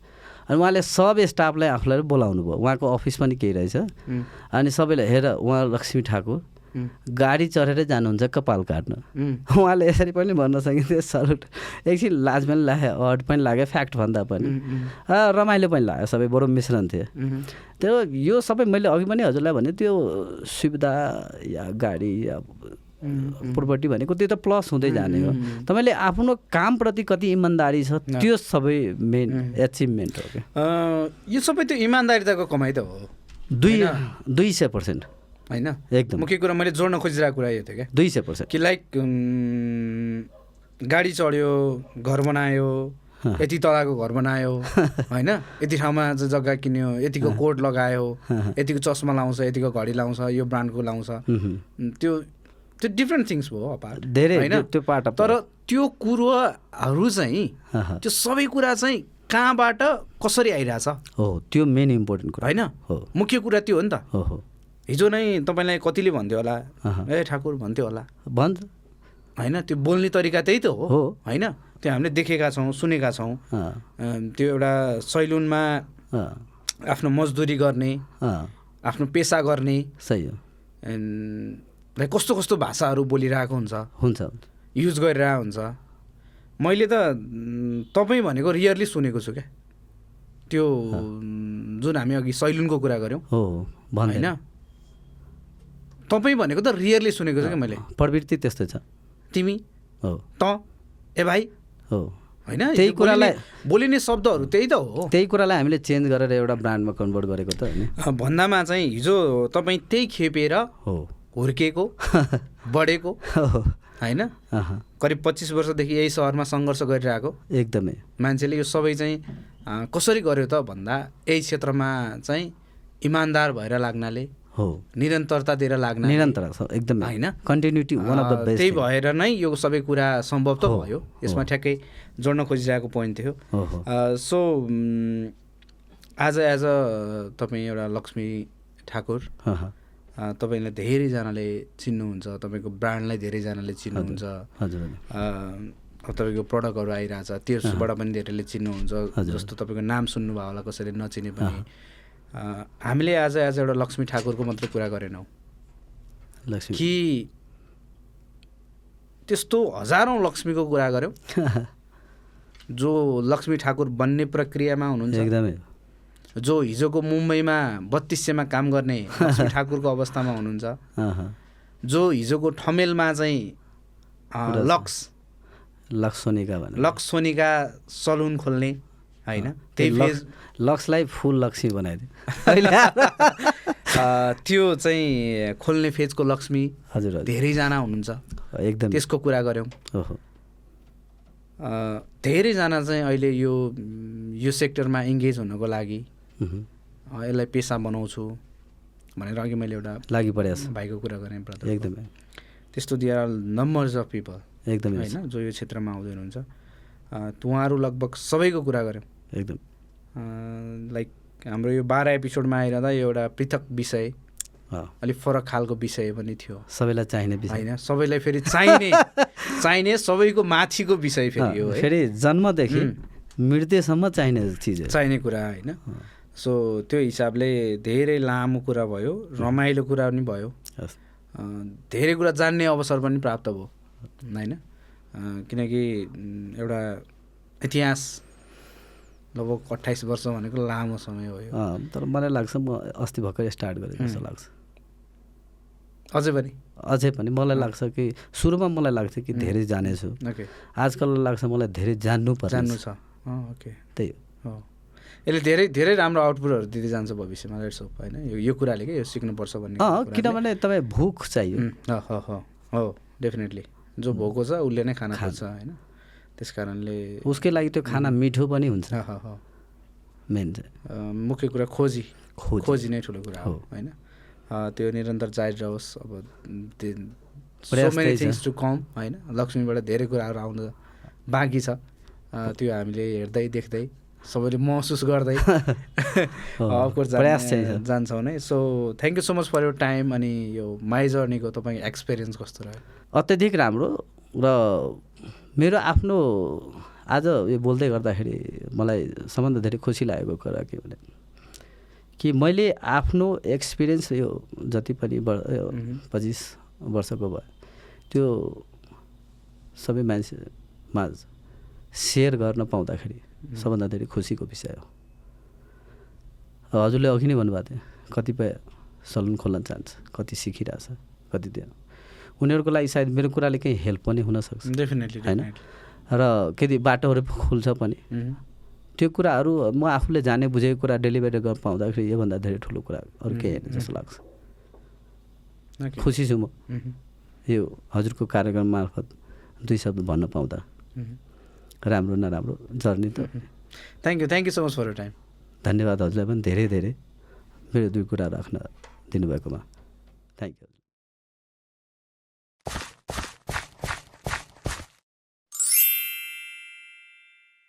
अनि उहाँले सब स्टाफलाई आफूलाई बोलाउनु भयो उहाँको अफिस पनि केही रहेछ। अनि सबैले हेर उहाँ लक्ष्मी ठाकुर गाडी चढेरै जानुहुन्छ कपाल काट्न। उहाँले यसरी पनि भन्न सकिन्थ्यो सल्युट एकछिन लाज पनि लाग्यो अड पनि लाग्यो फ्याक्ट भन्दा पनि। रमाइलो पनि लाग्यो सबै बडो मिश्रण थियो। त्यो यो सबै मैले अघि पनि हजुरलाई भने त्यो सुविधा या गाडी या प्रोपर्टी भनेको त्यो त प्लस हुँदै जाने हो। तपाईँले आफ्नो कामप्रति कति इमान्दारी छ त्यो सबै मेन एचिभमेन्ट हो क्या। यो सबै त्यो इमान्दारिताको कमाइ त हो। दुई दुई सय पर्सेन्ट। होइन? एकदम। मुख्य कुरा मैले जोड्न खोजिरहेको कुरा यो थियो क्या। दुई सय पर्सेन्ट। कि लाइक गाडी चढ्यो घर बनायो यति तलाको घर बनायो [laughs] होइन? यति ठाउँमा जग्गा किन्यो यतिको कोट लगायो यतिको चस्मा लाउँछ यतिको घडी लाउँछ यो ब्रान्डको लाउँछ। त्यो त्यो डिफ्रेन्ट थिङ्स भयो अपार्ट धेरै होइन? त्यो- पार्ट तर त्यो कुरोहरू चाहिँ। त्यो सबै कुरा चाहिँ कहाँबाट कसरी आइरहेछ? हो त्यो मेन इम्पोर्टेन्ट कुरा। होइन? हो। मुख्य कुरा त्यो हो नि त। हो हो। हिजो नै तपाईँलाई कतिले भन्थ्यो होला। ए ठाकुर भन्थ्यो होला। भन्छ होइन त्यो बोल्ने तरिका त्यही त हो। हो। होइन त्यो हामीले देखेका छौँ सुनेका छौँ। त्यो एउटा सैलुनमा आफ्नो मजदुरी गर्ने आफ्नो पेसा गर्ने। सही हो। कस्तो कस्तो भाषाहरू बोलिरहेको हुन्छ। हुन्छ। युज गरिरहेको हुन्छ। मैले त तपाईँ भनेको रियरली सुनेको छु क्या। त्यो जुन हामी अघि सैलुनको कुरा गऱ्यौँ। हो होइन? तपाईँ भनेको त रियरली सुनेको छु क्या मैले। प्रवृत्ति त्यस्तै छ। तिमी? हो। त? ए भाइ? हो। होइन त्यही कुरालाई- बोलिने- शब्दहरू त्यही त हो। त्यही कुरालाई हामीले चेन्ज गरेर एउटा ब्रान्डमा कन्भर्ट गरेको त होइन। भन्दामा चाहिँ हिजो तपाईँ त्यही खेपेर हो। हुर्किएको [laughs] बढेको होइन? करिब पच्चिस वर्षदेखि यही सहरमा सङ्घर्ष गरिरहेको। एकदमै। मान्छेले यो सबै चाहिँ कसरी गर्यो त भन्दा यही क्षेत्रमा चाहिँ इमान्दार भएर लाग्नाले हो। निरन्तरता दिएर लाग्नाले निरन्तर एकदमै। होइन? Continuity one of the best त्यही भएर नै यो सबै कुरा सम्भव त भयो। यसमा ठ्याक्कै जोड्न खोजिरहेको पोइन्ट थियो। सो आज एज अ तपाईँ एउटा लक्ष्मी ठाकुर। तपाईँलाई धेरैजनाले चिन्नुहुन्छ तपाईँको ब्रान्डलाई धेरैजनाले चिन्नुहुन्छ। हजुर तपाईँको प्रडक्टहरू आइरहेछ त्यसबाट पनि धेरैले चिन्नुहुन्छ। जस्तो तपाईँको नाम सुन्नुभयो होला कसैले नचिने पनि। हामीले आज एज एउटा लक्ष्मी ठाकुरको मात्रै कुरा गरेनौँ। लक्ष्मी। कि त्यस्तो हजारौँ लक्ष्मीको कुरा गऱ्यौँ [laughs] जो लक्ष्मी ठाकुर बन्ने प्रक्रियामा हुनुहुन्छ। एकदमै। जो हिजोको मुम्बईमा बत्तिसेमा काम गर्ने [laughs] लक्ष्मी ठाकुरको अवस्थामा हुनुहुन्छ। जो हिजोको ठमेलमा चाहिँ। लक्स। लक्स सोनिका भने लक्स सोनिका सलुन खोल्ने होइन? त्यही त्यो फेज लक्सलाई फुल लक्ष्मी बनाइदियो। [laughs] त्यो चाहिँ खोल्ने फेजको लक्ष्मी हजुर धेरैजना हुनुहुन्छ। एकदम। त्यसको कुरा गऱ्यौँ। धेरैजना चाहिँ अहिले यो यो सेक्टरमा इङ्गेज हुनको लागि यसलाई पेसा बनाउँछु भनेर अघि मैले एउटा लागि परेको भाइको कुरा गरेँ एकदमै। त्यस्तो दिएर नम्बर्स अफ पिपल। एकदमै। होइन जो यो क्षेत्रमा आउँदै हुनुहुन्छ। उहाँहरू लगभग सबैको कुरा गऱ्यौँ। एकदम। लाइक हाम्रो यो बाह्र एपिसोडमा आइरहँदा यो एउटा पृथक विषय अलिक फरक खालको विषय पनि थियो। सबैलाई चाहिने विषय। होइन सबैलाई फेरि चाहिने [laughs] चाहिने सबैको माथिको विषय फेरि हो फेरि जन्मदेखि मृत्युसम्म चाहिने चिज। चाहिने कुरा होइन। सो त्यो हिसाबले धेरै लामो कुरा भयो रमाइलो कुरा पनि भयो। धेरै कुरा जान्ने अवसर पनि प्राप्त भयो होइन। किनकि एउटा इतिहास लगभग अट्ठाइस वर्ष भनेको लामो समय हो तर मलाई लाग्छ म अस्ति भर्खर स्टार्ट गरेँ जस्तो लाग्छ। अझै पनि? अझै पनि मलाई लाग्छ कि सुरुमा मलाई लाग्थ्यो कि धेरै जानेछु। ओके। आजकल लाग्छ मलाई धेरै जान्नु पर्छ जान्नु छ। अँ, ओके। त्यही हो। हो यसले धेरै धेरै राम्रो आउटपुटहरू दिँदै जान्छ भविष्यमा होप होइन? यो यो कुराले क्या यो सिक्नुपर्छ भन्ने। किनभने तपाईँ भुक चाहियो। हो हो हो डेफिनेटली। जो भोको छ उसले नै खाना खोज्छ होइन? त्यस कारणले उसकै लागि त्यो खाना मिठो पनि हुन्छ अँ, हो, हो। मेन मुख्य कुरा खोजी खोजी। नै ठुलो कुरा हो। होइन त्यो निरन्तर जारी रहोस् अब। थिङ्स टु कम होइन लक्ष्मीबाट धेरै कुराहरू आउनु बाँकी छ त्यो हामीले हेर्दै देख्दै सबैले महसुस गर्दै [laughs] अफकोर्स प्रयास। जान्छौँ नै so thank you so much for your time अनि यो माई जर्नीको तपाईँको एक्सपिरियन्स कस्तो रह्यो अत्यधिक राम्रो र मेरो आफ्नो आज यो बोल्दै गर्दाखेरि मलाई सबभन्दा धेरै खुसी लागेको कुरा के भने कि मैले आफ्नो एक्सपिरियन्स यो जति पनि। पच्चिस वर्षको भयो त्यो सबै मान्छेमा सेयर गर्न पाउँदाखेरि सबभन्दा धेरै खुसीको विषय हो। हजुरले अघि नै भन्नुभएको थियो कतिपय सलुन खोल्न चाहन्छ कति सिकिरहेछ कति त्यो उनीहरूको लागि सायद मेरो कुराले केही हेल्प पनि हुनसक्छ डेफिनेटली होइन? र केही बाटोहरू खुल्छ पनि। त्यो कुराहरू म आफूले जाने बुझेको कुरा डेलिभरी गर्न पाउँदाखेरि योभन्दा धेरै ठुलो कुरा अरू केही होइन जस्तो लाग्छ। खुसी छु म। यो हजुरको कार्यक्रम मार्फत दुई शब्द भन्न पाउँदा राम्रो नराम्रो जर्नी त। Thank you thank you so much for time धन्यवाद हजुरलाई पनि धेरै धेरै। मेरो दुई कुरा राख्न दिनुभएकोमा। Thank you